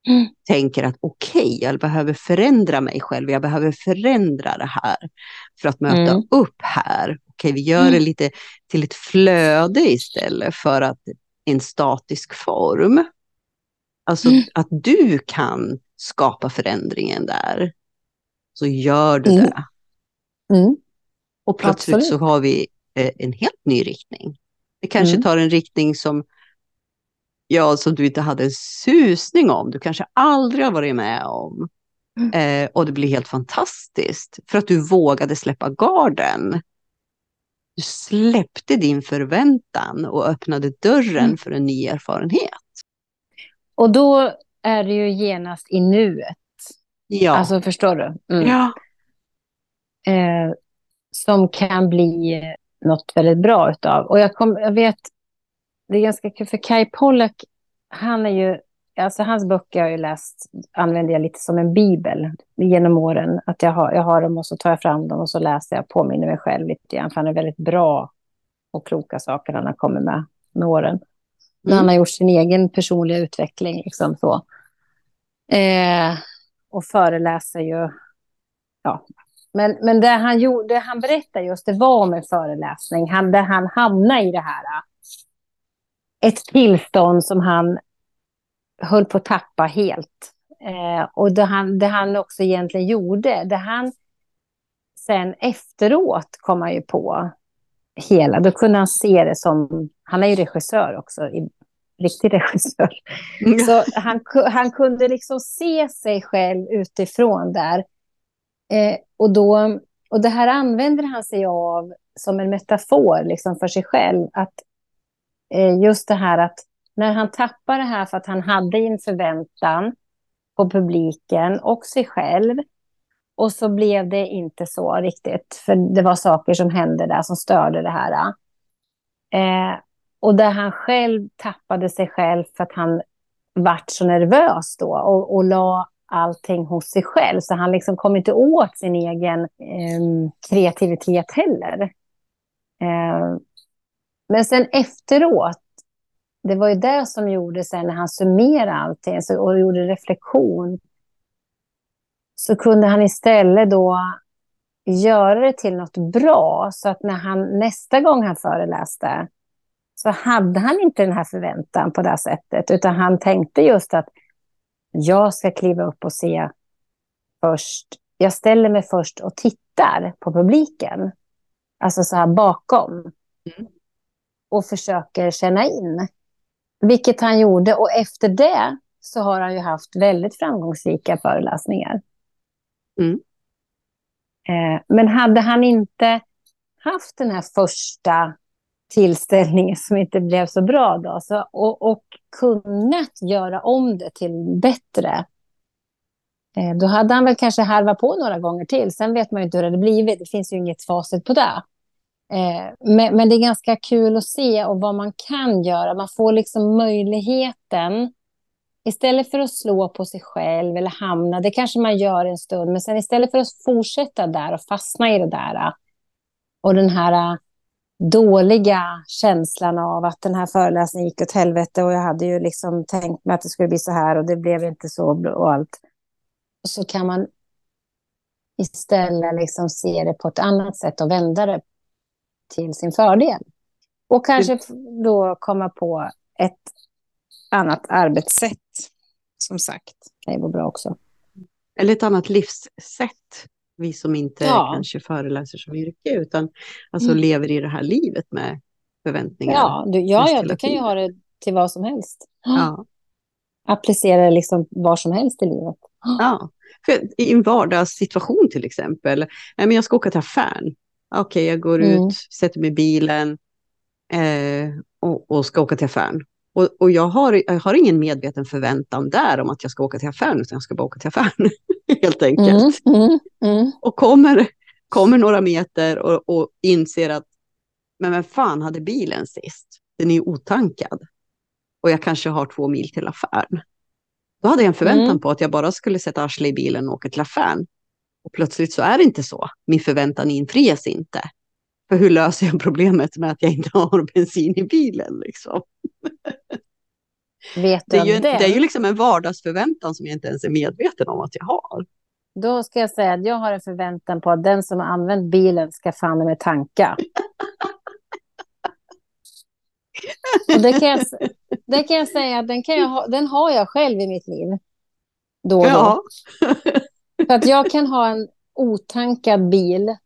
Mm. Tänker att okej, okay, jag behöver förändra mig själv. Jag behöver förändra det här för att möta mm. upp här. Okej, okay, vi gör det mm. lite till ett flöde istället för att en statisk form. Alltså mm. att du kan skapa förändringen där. Så gör du mm. det. Och plötsligt Absolut. så har vi eh, en helt ny riktning. Det kanske mm. tar en riktning som, ja, som du inte hade en susning om. Du kanske aldrig har varit med om. Mm. Eh, och det blir helt fantastiskt. För att du vågade släppa garden. Du släppte din förväntan och öppnade dörren mm. för en ny erfarenhet. Och då är det ju genast i nuet. Ja. Alltså förstår du? Mm. Ja eh, som kan bli något väldigt bra utav. Och jag, kom, jag vet, det är ganska kul, för Kai Pollak, han är ju, alltså hans böcker har jag ju läst, använder jag lite som en bibel genom åren. Att jag har, jag har dem och så tar jag fram dem och så läser jag, påminner mig själv lite grann, för han är väldigt bra och kloka saker han har kommit med med åren. Mm. Han har gjort sin egen personliga utveckling, liksom så. Eh, och föreläser ju ja, men, men det, han gjorde, det han berättade just, det var om en föreläsning han, där han hamnade i det här. Ett tillstånd som han höll på att tappa helt. Eh, och det han, det han också egentligen gjorde, det han sen efteråt kom han ju på hela, då kunde han se det som, han är ju regissör också, i, riktig regissör. Mm. Så han, han kunde liksom se sig själv utifrån där Eh, och, då, och det här använder han sig av som en metafor liksom för sig själv. Att eh, Just det här att när han tappar det här för att han hade en förväntan på publiken och sig själv. Och så blev det inte så riktigt, för det var saker som hände där som störde det här. Eh, och där han själv tappade sig själv för att han vart så nervös då och, och la allting hos sig själv. Så han liksom kom inte åt sin egen eh, kreativitet heller. Eh, men sen efteråt, det var ju det som gjorde sen när han summerade allting så, och gjorde reflektion. Så kunde han istället då göra det till något bra. Så att när han nästa gång han föreläste så hade han inte den här förväntan på det sättet. Utan han tänkte just att jag ska kliva upp och se först. Jag ställer mig först och tittar på publiken. Alltså så här bakom. Mm. och försöker känna in. Vilket han gjorde och efter det så har han ju haft väldigt framgångsrika föreläsningar. Mm. Eh, men hade han inte haft den här första tillställningen som inte blev så bra då, så, och, och kunnat göra om det till bättre, eh, då hade han väl kanske harvat på några gånger till. Sen vet man ju inte hur det hade blivit. Det finns ju inget facit på det. Eh, men, men, det är ganska kul att se och vad man kan göra. Man får liksom möjligheten. Istället för att slå på sig själv eller hamna, det kanske man gör en stund, men sen istället för att fortsätta där och fastna i det där och den här dåliga känslan av att den här föreläsningen gick åt helvete och jag hade ju liksom tänkt mig att det skulle bli så här och det blev inte så och allt. Så kan man istället liksom se det på ett annat sätt och vända det till sin fördel. Och kanske då komma på ett annat arbetssätt. Som sagt, ju vara bra också. Eller ett annat livssätt. Vi som inte ja. kanske föreläser som yrke utan alltså mm. lever i det här livet med förväntningar. Ja, du, ja, ja du kan ju ha det till vad som helst. Ja. Applicera det liksom var som helst i livet. Ja, För i en vardagssituation till exempel. Men jag ska åka till affären. Okej, okay, jag går mm. ut, sätter mig i bilen eh, och, och, ska åka till affären. Och, och jag, har, jag har ingen medveten förväntan där om att jag ska åka till affären, utan jag ska bara åka till affären. helt enkelt. Mm, mm, mm. Och kommer, kommer några meter och, och inser att, men vem fan hade bilen sist? Den är ju otankad. Och jag kanske har två mil till affären. Då hade jag en förväntan mm. på att jag bara skulle sätta arslet i bilen och åka till affären. Och plötsligt så är det inte så. Min förväntan infrias inte. För hur löser jag problemet med att jag inte har bensin i bilen? Liksom? Vet det, är ju, det är ju liksom en vardagsförväntan som jag inte ens är medveten om att jag har. Då ska jag säga att jag har en förväntan på att den som har använt bilen ska fan med tanka. Och det, kan jag, det kan jag säga att den, kan jag ha, den har jag själv i mitt liv. Då och då. Ja. För att jag kan ha en otankad bil.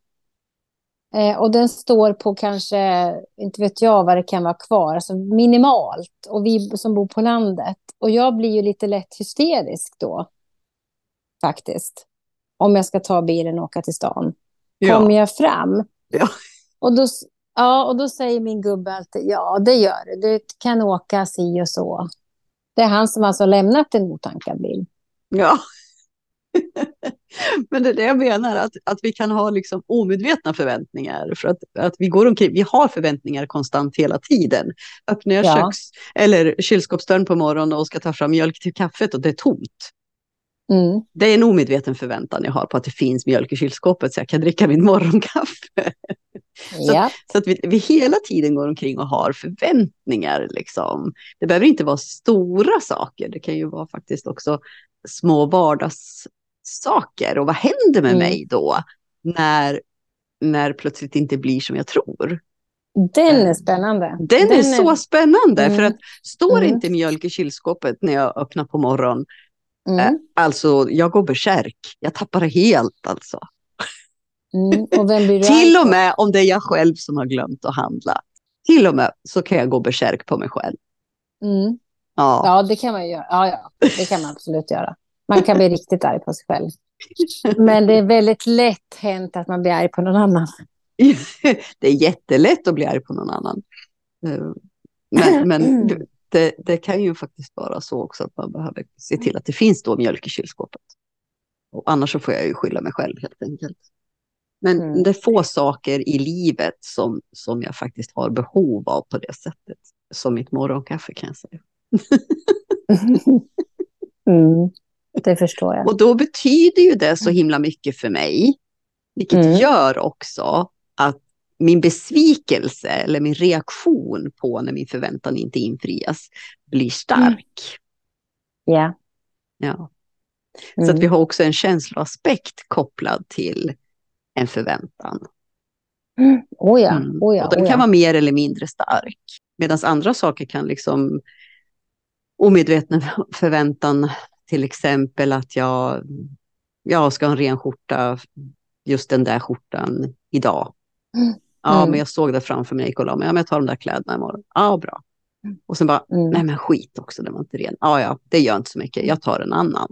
Eh, och den står på kanske, inte vet jag vad det kan vara kvar, alltså minimalt. Och vi som bor på landet. Och jag blir ju lite lätt hysterisk då. Faktiskt. Om jag ska ta bilen och åka till stan. Ja. Kommer jag fram? Ja. Och då, ja, och då säger min gubbe alltid, ja det gör det. Du kan åka si och så. Det är han som alltså lämnat en otankad bil. Ja. Men det är det jag menar, att, att vi kan ha liksom omedvetna förväntningar. För att, att vi går omkring, vi har förväntningar konstant hela tiden. Öppnar jag ja. köks eller kylskåpsdörren på morgonen och ska ta fram mjölk till kaffet och det är tomt. Mm. Det är en omedveten förväntan jag har på att det finns mjölk i kylskåpet så jag kan dricka min morgonkaffe. Så, ja. så att vi, vi, hela tiden går omkring och har förväntningar. Liksom. Det behöver inte vara stora saker, det kan ju vara faktiskt också små vardags saker och vad händer med mm. mig då när, när plötsligt inte blir som jag tror? Den är spännande. Den, Den är, så spännande mm. för att står mm. inte mjölk i kylskåpet när jag öppnar på morgonen Mm. Eh, alltså, jag går besärk. Jag tappar helt alltså. Mm. Och Till och med om det är jag själv som har glömt att handla. Till och med så kan jag gå besärk på mig själv. Mm. Ja. ja, det kan man göra. Ja, ja, det kan man absolut göra. Man kan bli riktigt arg på sig själv. Men det är väldigt lätt hänt att man blir arg på någon annan. det är jättelätt att bli arg på någon annan. Eh, men, men det, det, kan ju faktiskt vara så också att man behöver se till att det finns då mjölk i kylskåpet. Och annars så får jag ju skylla mig själv helt enkelt. Men mm. det är få saker i livet som, som jag faktiskt har behov av på det sättet. Som mitt morgonkaffe kan jag säga. mm. Det förstår jag. Och då betyder ju det så mm. himla mycket för mig. Vilket mm. gör också att min besvikelse eller min reaktion på när min förväntan inte infrias blir stark. Mm. Yeah. Ja. Så att vi har också en känsloaspekt kopplad till en förväntan. Mm. Oh ja, mm. oh ja, och den oh kan vara mer eller mindre stark. Medan andra saker kan liksom omedveten förväntan, till exempel att jag, jag ska ha en ren skjorta, just den där skjortan idag. Mm. Ja, Mm. men jag såg det framför mig när jag gick och la mig. Ja, men jag tar de där kläderna imorgon. Ja, bra. Och sen bara, Mm. nej men skit också, den var inte ren. Ja, ja, det gör inte så mycket. Jag tar en annan.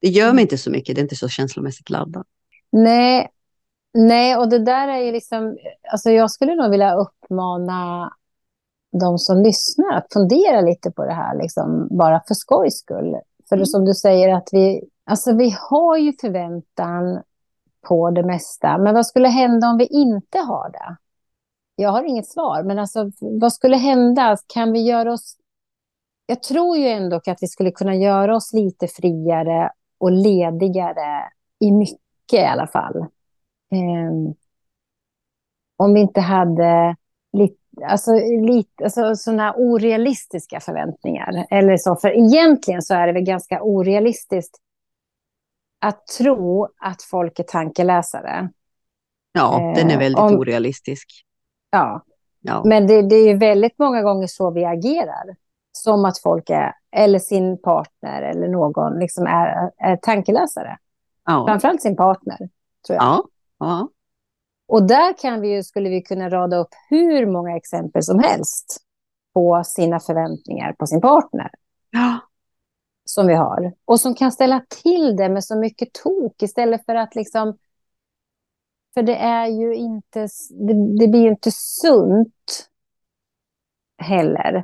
Det gör Mm. mig inte så mycket, det är inte så känslomässigt laddat. Nej, nej, och det där är ju liksom... Alltså jag skulle nog vilja uppmana de som lyssnar att fundera lite på det här, liksom, bara för skojs skull. För Mm. som du säger, att vi, alltså vi har ju förväntan på det mesta. Men vad skulle hända om vi inte har det? Jag har inget svar, men alltså, vad skulle hända? Kan vi göra oss... Jag tror ju ändå att vi skulle kunna göra oss lite friare och ledigare i mycket i alla fall. Ehm, om vi inte hade lite, alltså, lite, alltså, sådana orealistiska förväntningar. Eller så, för egentligen så är det väl ganska orealistiskt att tro att folk är tankeläsare. Ja, Eh, den är väldigt om- orealistisk. Ja, Ja. men det, det är ju väldigt många gånger så vi agerar. Som att folk är, eller sin partner eller någon, liksom är, är tankeläsare. Ja. Framförallt sin partner, tror jag. Ja. Ja. Och där kan vi ju, skulle vi kunna rada upp hur många exempel som helst på sina förväntningar på sin partner Ja. som vi har. Och som kan ställa till det med så mycket tok istället för att liksom... För det är ju inte... Det, det blir ju inte sunt heller.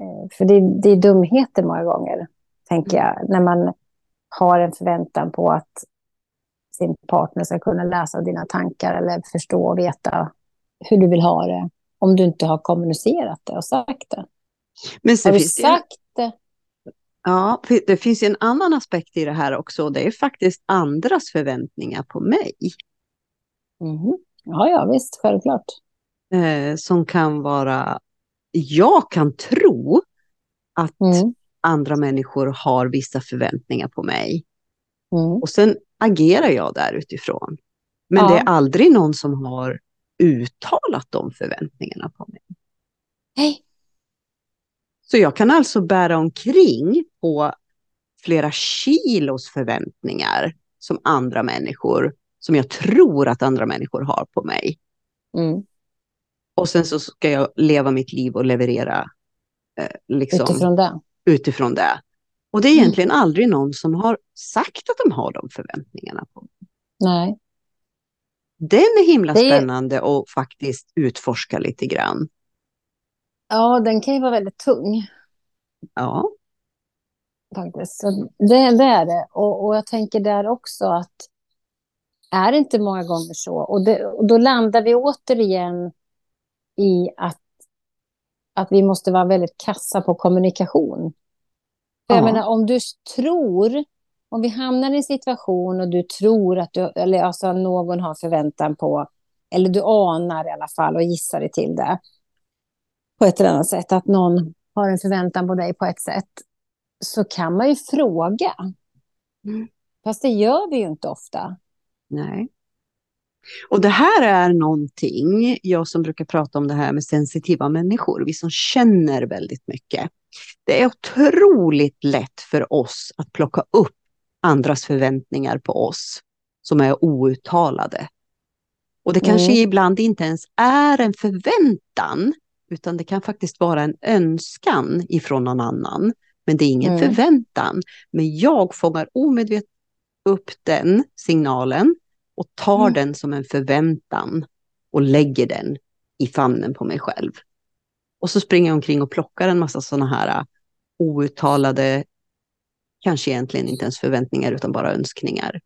Eh, För det, det är dumheter många gånger, tänker jag, när man har en förväntan på att sin partner ska kunna läsa dina tankar eller förstå och veta hur du vill ha det. Om du inte har kommunicerat det och sagt det. Men Har du sagt det? ja, det finns en annan aspekt i det här också. Det är faktiskt andras förväntningar på mig. Mhm. Ja, ja, visst, självklart. Eh, som kan vara... Jag kan tro att Mm. andra människor har vissa förväntningar på mig. Mm. Och sen agerar jag där utifrån. Men Ja. det är aldrig någon som har uttalat de förväntningarna på mig. Hej. Så jag kan alltså bära omkring på flera kilos förväntningar som andra människor, som jag tror att andra människor har på mig. Mm. Och sen så ska jag leva mitt liv och leverera eh, liksom, utifrån. Utifrån det. Och det är Mm. egentligen aldrig någon som har sagt att de har de förväntningarna på. Nej. Den är himla Det spännande att faktiskt utforska lite grann. Ja, den kan ju vara väldigt tung. Ja, faktiskt. Så det, det är det. Och, och jag tänker där också att är det inte många gånger så? Och, det, och då landar vi återigen i att, att vi måste vara väldigt kassa på kommunikation. Jag Ja. menar, om du tror, om vi hamnar i en situation och du tror att du, eller alltså någon har förväntan på, eller du anar i alla fall och gissar dig till det på ett eller annat sätt, att någon har en förväntan på dig på ett sätt, så kan man ju fråga. Mm. Fast det gör vi ju inte ofta. nej. Och det här är någonting, jag som brukar prata om det här med sensitiva människor, vi som känner väldigt mycket. Det är otroligt lätt för oss att plocka upp andras förväntningar på oss som är outtalade. Och det kanske Mm. ibland inte ens är en förväntan, utan det kan faktiskt vara en önskan ifrån någon annan. Men det är ingen Mm. förväntan. Men jag fångar omedvetet upp den signalen och tar Mm. den som en förväntan och lägger den i famnen på mig själv. Och så springer jag omkring och plockar en massa sådana här uh, outtalade, kanske egentligen inte ens förväntningar utan bara önskningar.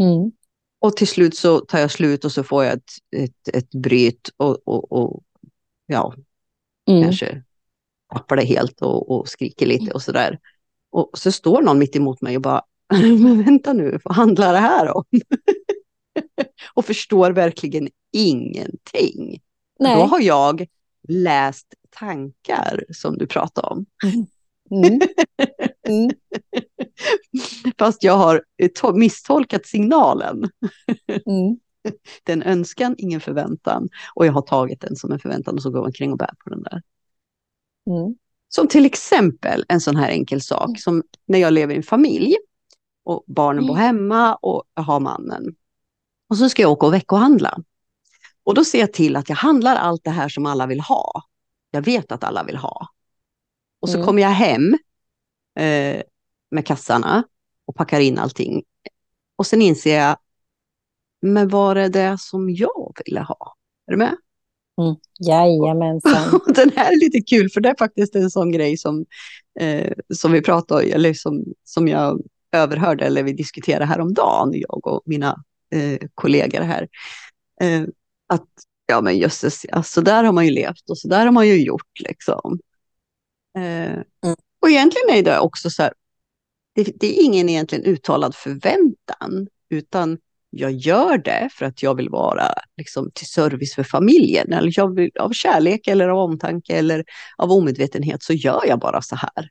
Mm. Och till slut så tar jag slut och så får jag ett, ett, ett bryt och, och, och ja, Mm. kanske tappar det helt och, och skriker lite och sådär. Och så står någon mitt emot mig och bara, men vänta nu, vad handlar det här om? och förstår verkligen ingenting. Då Nej. har jag läst tankar som du pratade om. Mm. Mm. Fast jag har eh, to- misstolkat signalen. Mm. Det är en önskan, ingen förväntan. Och jag har tagit den som en förväntan och så går jag omkring och bär på den där. Mm. Som till exempel en sån här enkel sak som när jag lever i en familj och barnen bor hemma och jag har mannen. Och så ska jag åka och veckohandla. Och då ser jag till att jag handlar allt det här som alla vill ha. Jag vet att alla vill ha. Och så Mm. kommer jag hem eh, med kassarna och packar in allting. Och sen inser jag, men var det det som jag ville ha? Är du med? Jajamensan. Och Den här är lite kul för det är faktiskt en sån grej som, eh, som vi pratade eller som, som jag överhörde eller vi diskuterade häromdagen, jag och mina eh, kollegor här. Eh, att ja men jösses, ja, så där har man ju levt och så där har man ju gjort liksom. Eh, Och egentligen är det också så här, det, det är ingen egentligen uttalad förväntan, utan jag gör det för att jag vill vara liksom, till service för familjen. Eller jag vill, av kärlek eller av omtanke eller av omedvetenhet så gör jag bara så här.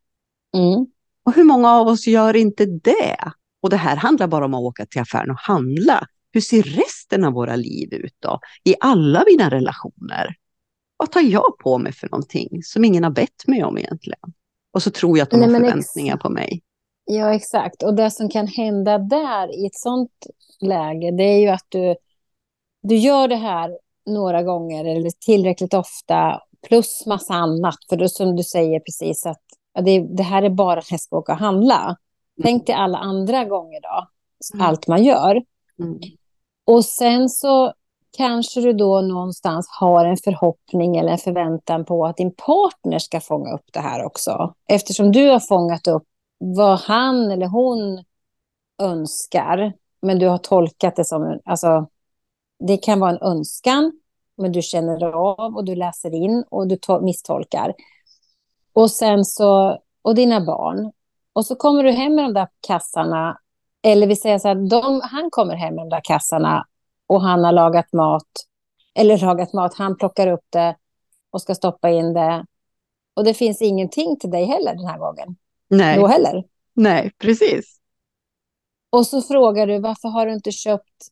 Mm. Och hur många av oss gör inte det? Och det här handlar bara om att åka till affären och handla. Hur ser resten av våra liv ut då? I alla mina relationer? Vad tar jag på mig för någonting som ingen har bett mig om egentligen? Och så tror jag att de Nej, har förväntningar på mig. Ja, exakt. Och det som kan hända där i ett sånt läge, det är ju att du, du gör det här några gånger eller tillräckligt ofta, plus massa annat. För då som du säger precis att ja, det, det här är bara när jag ska åka och handla. Tänk dig alla andra gånger då, Mm. allt man gör. Mm. Och sen så kanske du då någonstans har en förhoppning eller en förväntan på att din partner ska fånga upp det här också. Eftersom du har fångat upp vad han eller hon önskar, men du har tolkat det som alltså, det kan vara en önskan, men du känner av och du läser in och du to- misstolkar. Och sen så, och dina barn. Och så kommer du hem med de där kassarna, eller vi säger så här, de, han kommer hem med de där kassarna och han har lagat mat, eller lagat mat, han plockar upp det och ska stoppa in det. Och det finns ingenting till dig heller den här gången. Nej, Då heller. nej, precis. Och så frågar du varför har du inte köpt,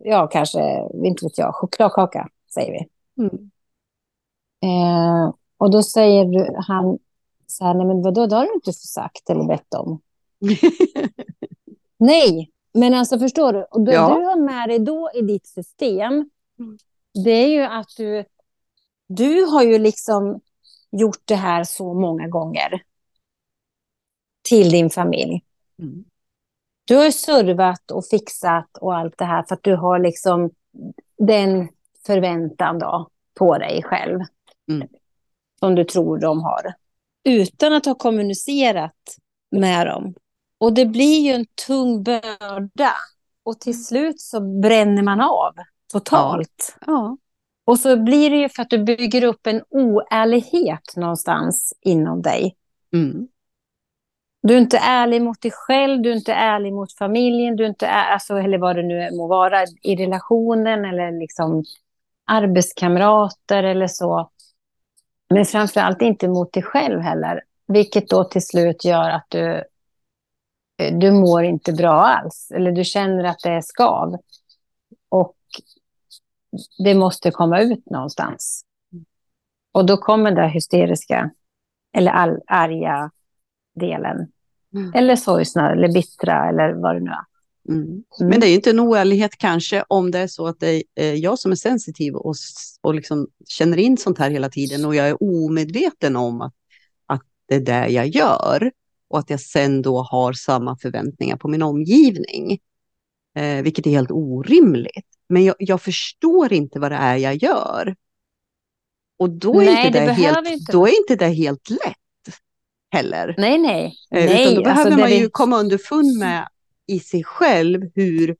ja kanske, inte vet jag, chokladkaka, säger vi. Mm. Eh, och då säger han så här, nej men vadå, det har du inte sagt eller bett om. Nej, men alltså förstår du? Och det Ja. du har med dig då i ditt system, Mm. det är ju att du, du har ju liksom gjort det här så många gånger till din familj. Mm. Du har servat och fixat och allt det här för att du har liksom den förväntan då på dig själv. Mm. Som du tror de har. Utan att ha kommunicerat med dem. Och det blir ju en tung börda. Och till slut så bränner man av totalt. Ja. Och så blir det ju för att du bygger upp en oärlighet någonstans inom dig. Mm. Du är inte ärlig mot dig själv, du är inte ärlig mot familjen, du är inte är, alltså, eller vad det nu må vara, i relationen eller liksom arbetskamrater eller så. Men framför allt inte mot dig själv heller, vilket då till slut gör att du, du mår inte bra alls, eller du känner att det är skav. Och det måste komma ut någonstans. Och då kommer det hysteriska, eller all, arga delen. Mm. Eller sorgsna, eller bittra, eller vad det nu är. Mm. Mm. Men det är ju inte en oärlighet kanske om det är så att det är jag som är sensitiv och, och liksom känner in sånt här hela tiden och jag är omedveten om att, att det är det jag gör och att jag sen då har samma förväntningar på min omgivning. Eh, vilket är helt orimligt. Men jag, jag förstår inte vad det är jag gör. Och då är, Nej, inte, det det helt, inte då är inte det helt lätt heller. Nej, nej. Eh, nej Utan då behöver alltså, man vi- ju komma underfund med i sig själv hur,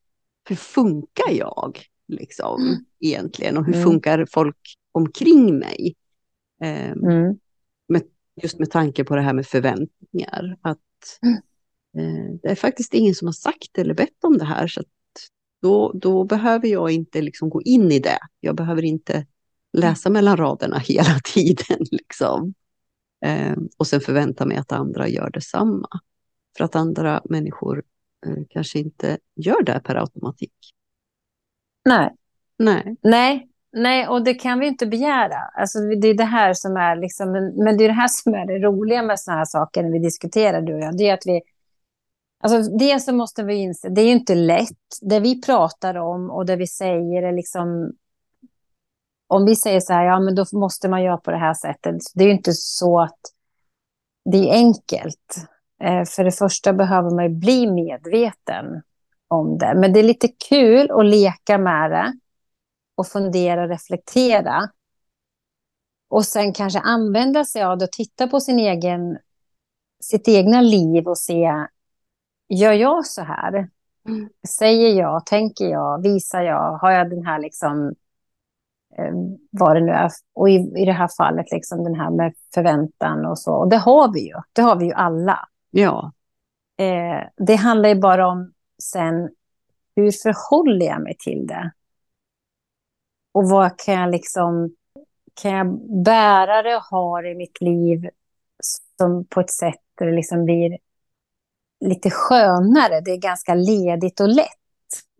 hur funkar jag liksom Mm. egentligen och hur Mm. funkar folk omkring mig. Eh, Mm. just med tanke på det här med förväntningar. Att Mm. eh, det är faktiskt ingen som har sagt eller bett om det här. Så då, då behöver jag inte liksom gå in i det. Jag behöver inte läsa mellan raderna hela tiden. Liksom. Eh, och sen förvänta mig att andra gör detsamma. För att andra människor kanske inte gör det per automatik. Nej. Nej. Nej, nej, och det kan vi inte begära. Alltså, det är det här som är liksom, men det är det här som är det roliga med såna här saker när vi diskuterar, du och jag. Det är att vi, Alltså det så måste vi inse, det är ju inte lätt. Det vi pratar om och det vi säger är liksom... Om vi säger så här, ja men då måste man göra på det här sättet. Det är ju inte så att det är enkelt. Eh, för det första behöver man ju bli medveten om det. Men det är lite kul att leka med det och fundera och reflektera. Och sen kanske använda sig av det och titta på sin egen, sitt egna liv och se, gör jag så här? Mm. Säger jag, tänker jag, visar jag, har jag den här liksom, eh, vad det nu är, och i, i det här fallet liksom den här med förväntan och så. Och det har vi ju, det har vi ju alla. Ja. Eh, det handlar ju bara om sen, hur förhåller jag mig till det? Och vad kan jag liksom, kan jag bära det och ha det i mitt liv som på ett sätt där det liksom blir lite skönare, det är ganska ledigt och lätt.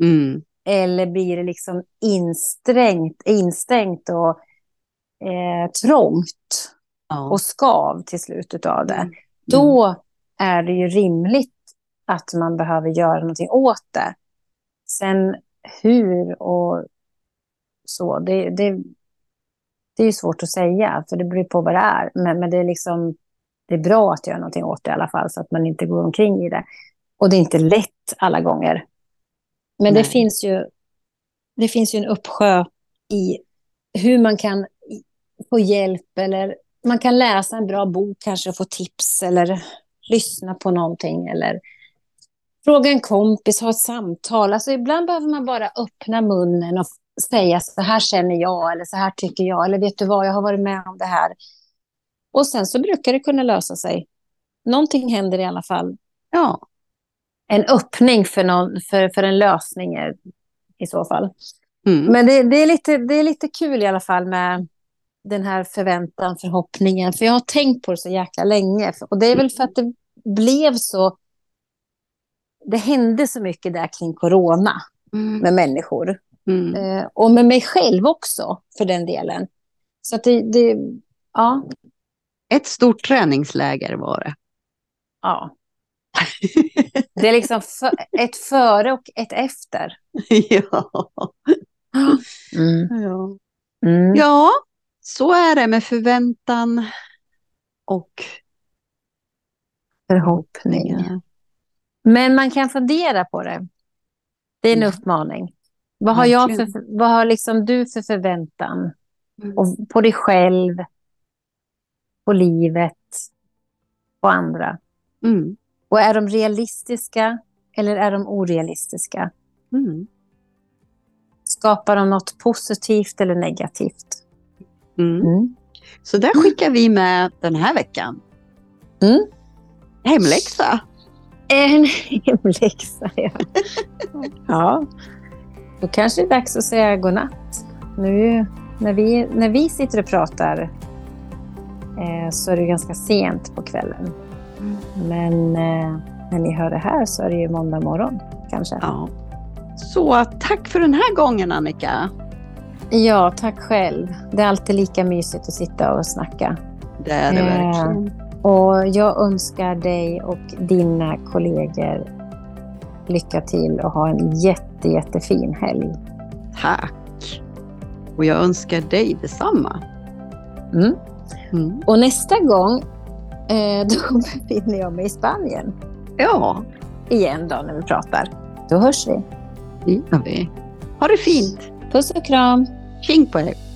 Mm. Eller blir det liksom insträngt, instängt och eh, trångt ja. och skav till slutet av det. Mm. Då är det ju rimligt att man behöver göra någonting åt det. Sen hur och så, det, det, det är svårt att säga, för det beror på vad det är. Men, men det, är liksom, det är bra att göra någonting åt det i alla fall, så att man inte går omkring i det. Och det är inte lätt alla gånger. Men det finns, ju, det finns ju en uppsjö i hur man kan få hjälp eller man kan läsa en bra bok kanske och få tips eller lyssna på någonting eller fråga en kompis, ha ett samtal. Alltså ibland behöver man bara öppna munnen och säga så här känner jag eller så här tycker jag eller vet du vad, jag har varit med om det här. Och sen så brukar det kunna lösa sig. Någonting händer i alla fall. Ja. En öppning för, någon, för, för en lösning i så fall. Mm. Men det, det, är lite, det är lite kul i alla fall med den här förväntan, förhoppningen. För jag har tänkt på det så jäkla länge. Och det är väl för att det blev så... Det hände så mycket där kring corona mm. med människor. Mm. Eh, och med mig själv också, för den delen. Så att det, det, ja. Ett stort träningsläger var det. Ja. Det är liksom för, ett före och ett efter. Ja. Mm. Ja. Mm. ja, så är det med förväntan och förhoppningar. Men man kan fundera på det. Det är en mm. uppmaning. Vad har, jag för, vad har liksom du för förväntan? Mm. Och på dig själv, på livet, på andra. Mm. Och är de realistiska eller är de orealistiska? Mm. Skapar de något positivt eller negativt? Mm. Mm. Så där skickar vi med den här veckan. Mm. Hemläxa. En hemläxa, ja. ja. Då kanske det är dags att säga godnatt. Nu när vi, när vi sitter och pratar eh, så är det ganska sent på kvällen. Mm. Men eh, när ni hör det här så är det ju måndag morgon kanske. Ja. Så tack för den här gången Annika. Ja, tack själv. Det är alltid lika mysigt att sitta och snacka. Det är det eh, verkligen. Och jag önskar dig och dina kollegor lycka till och ha en jätte, jättefin helg. Tack! Och jag önskar dig detsamma. Mm. Mm. Och nästa gång eh, då befinner jag mig i Spanien. Ja. Igen då när vi pratar. Då hörs vi. Det gör vi. Ha det fint! Puss och kram! Tjing på er!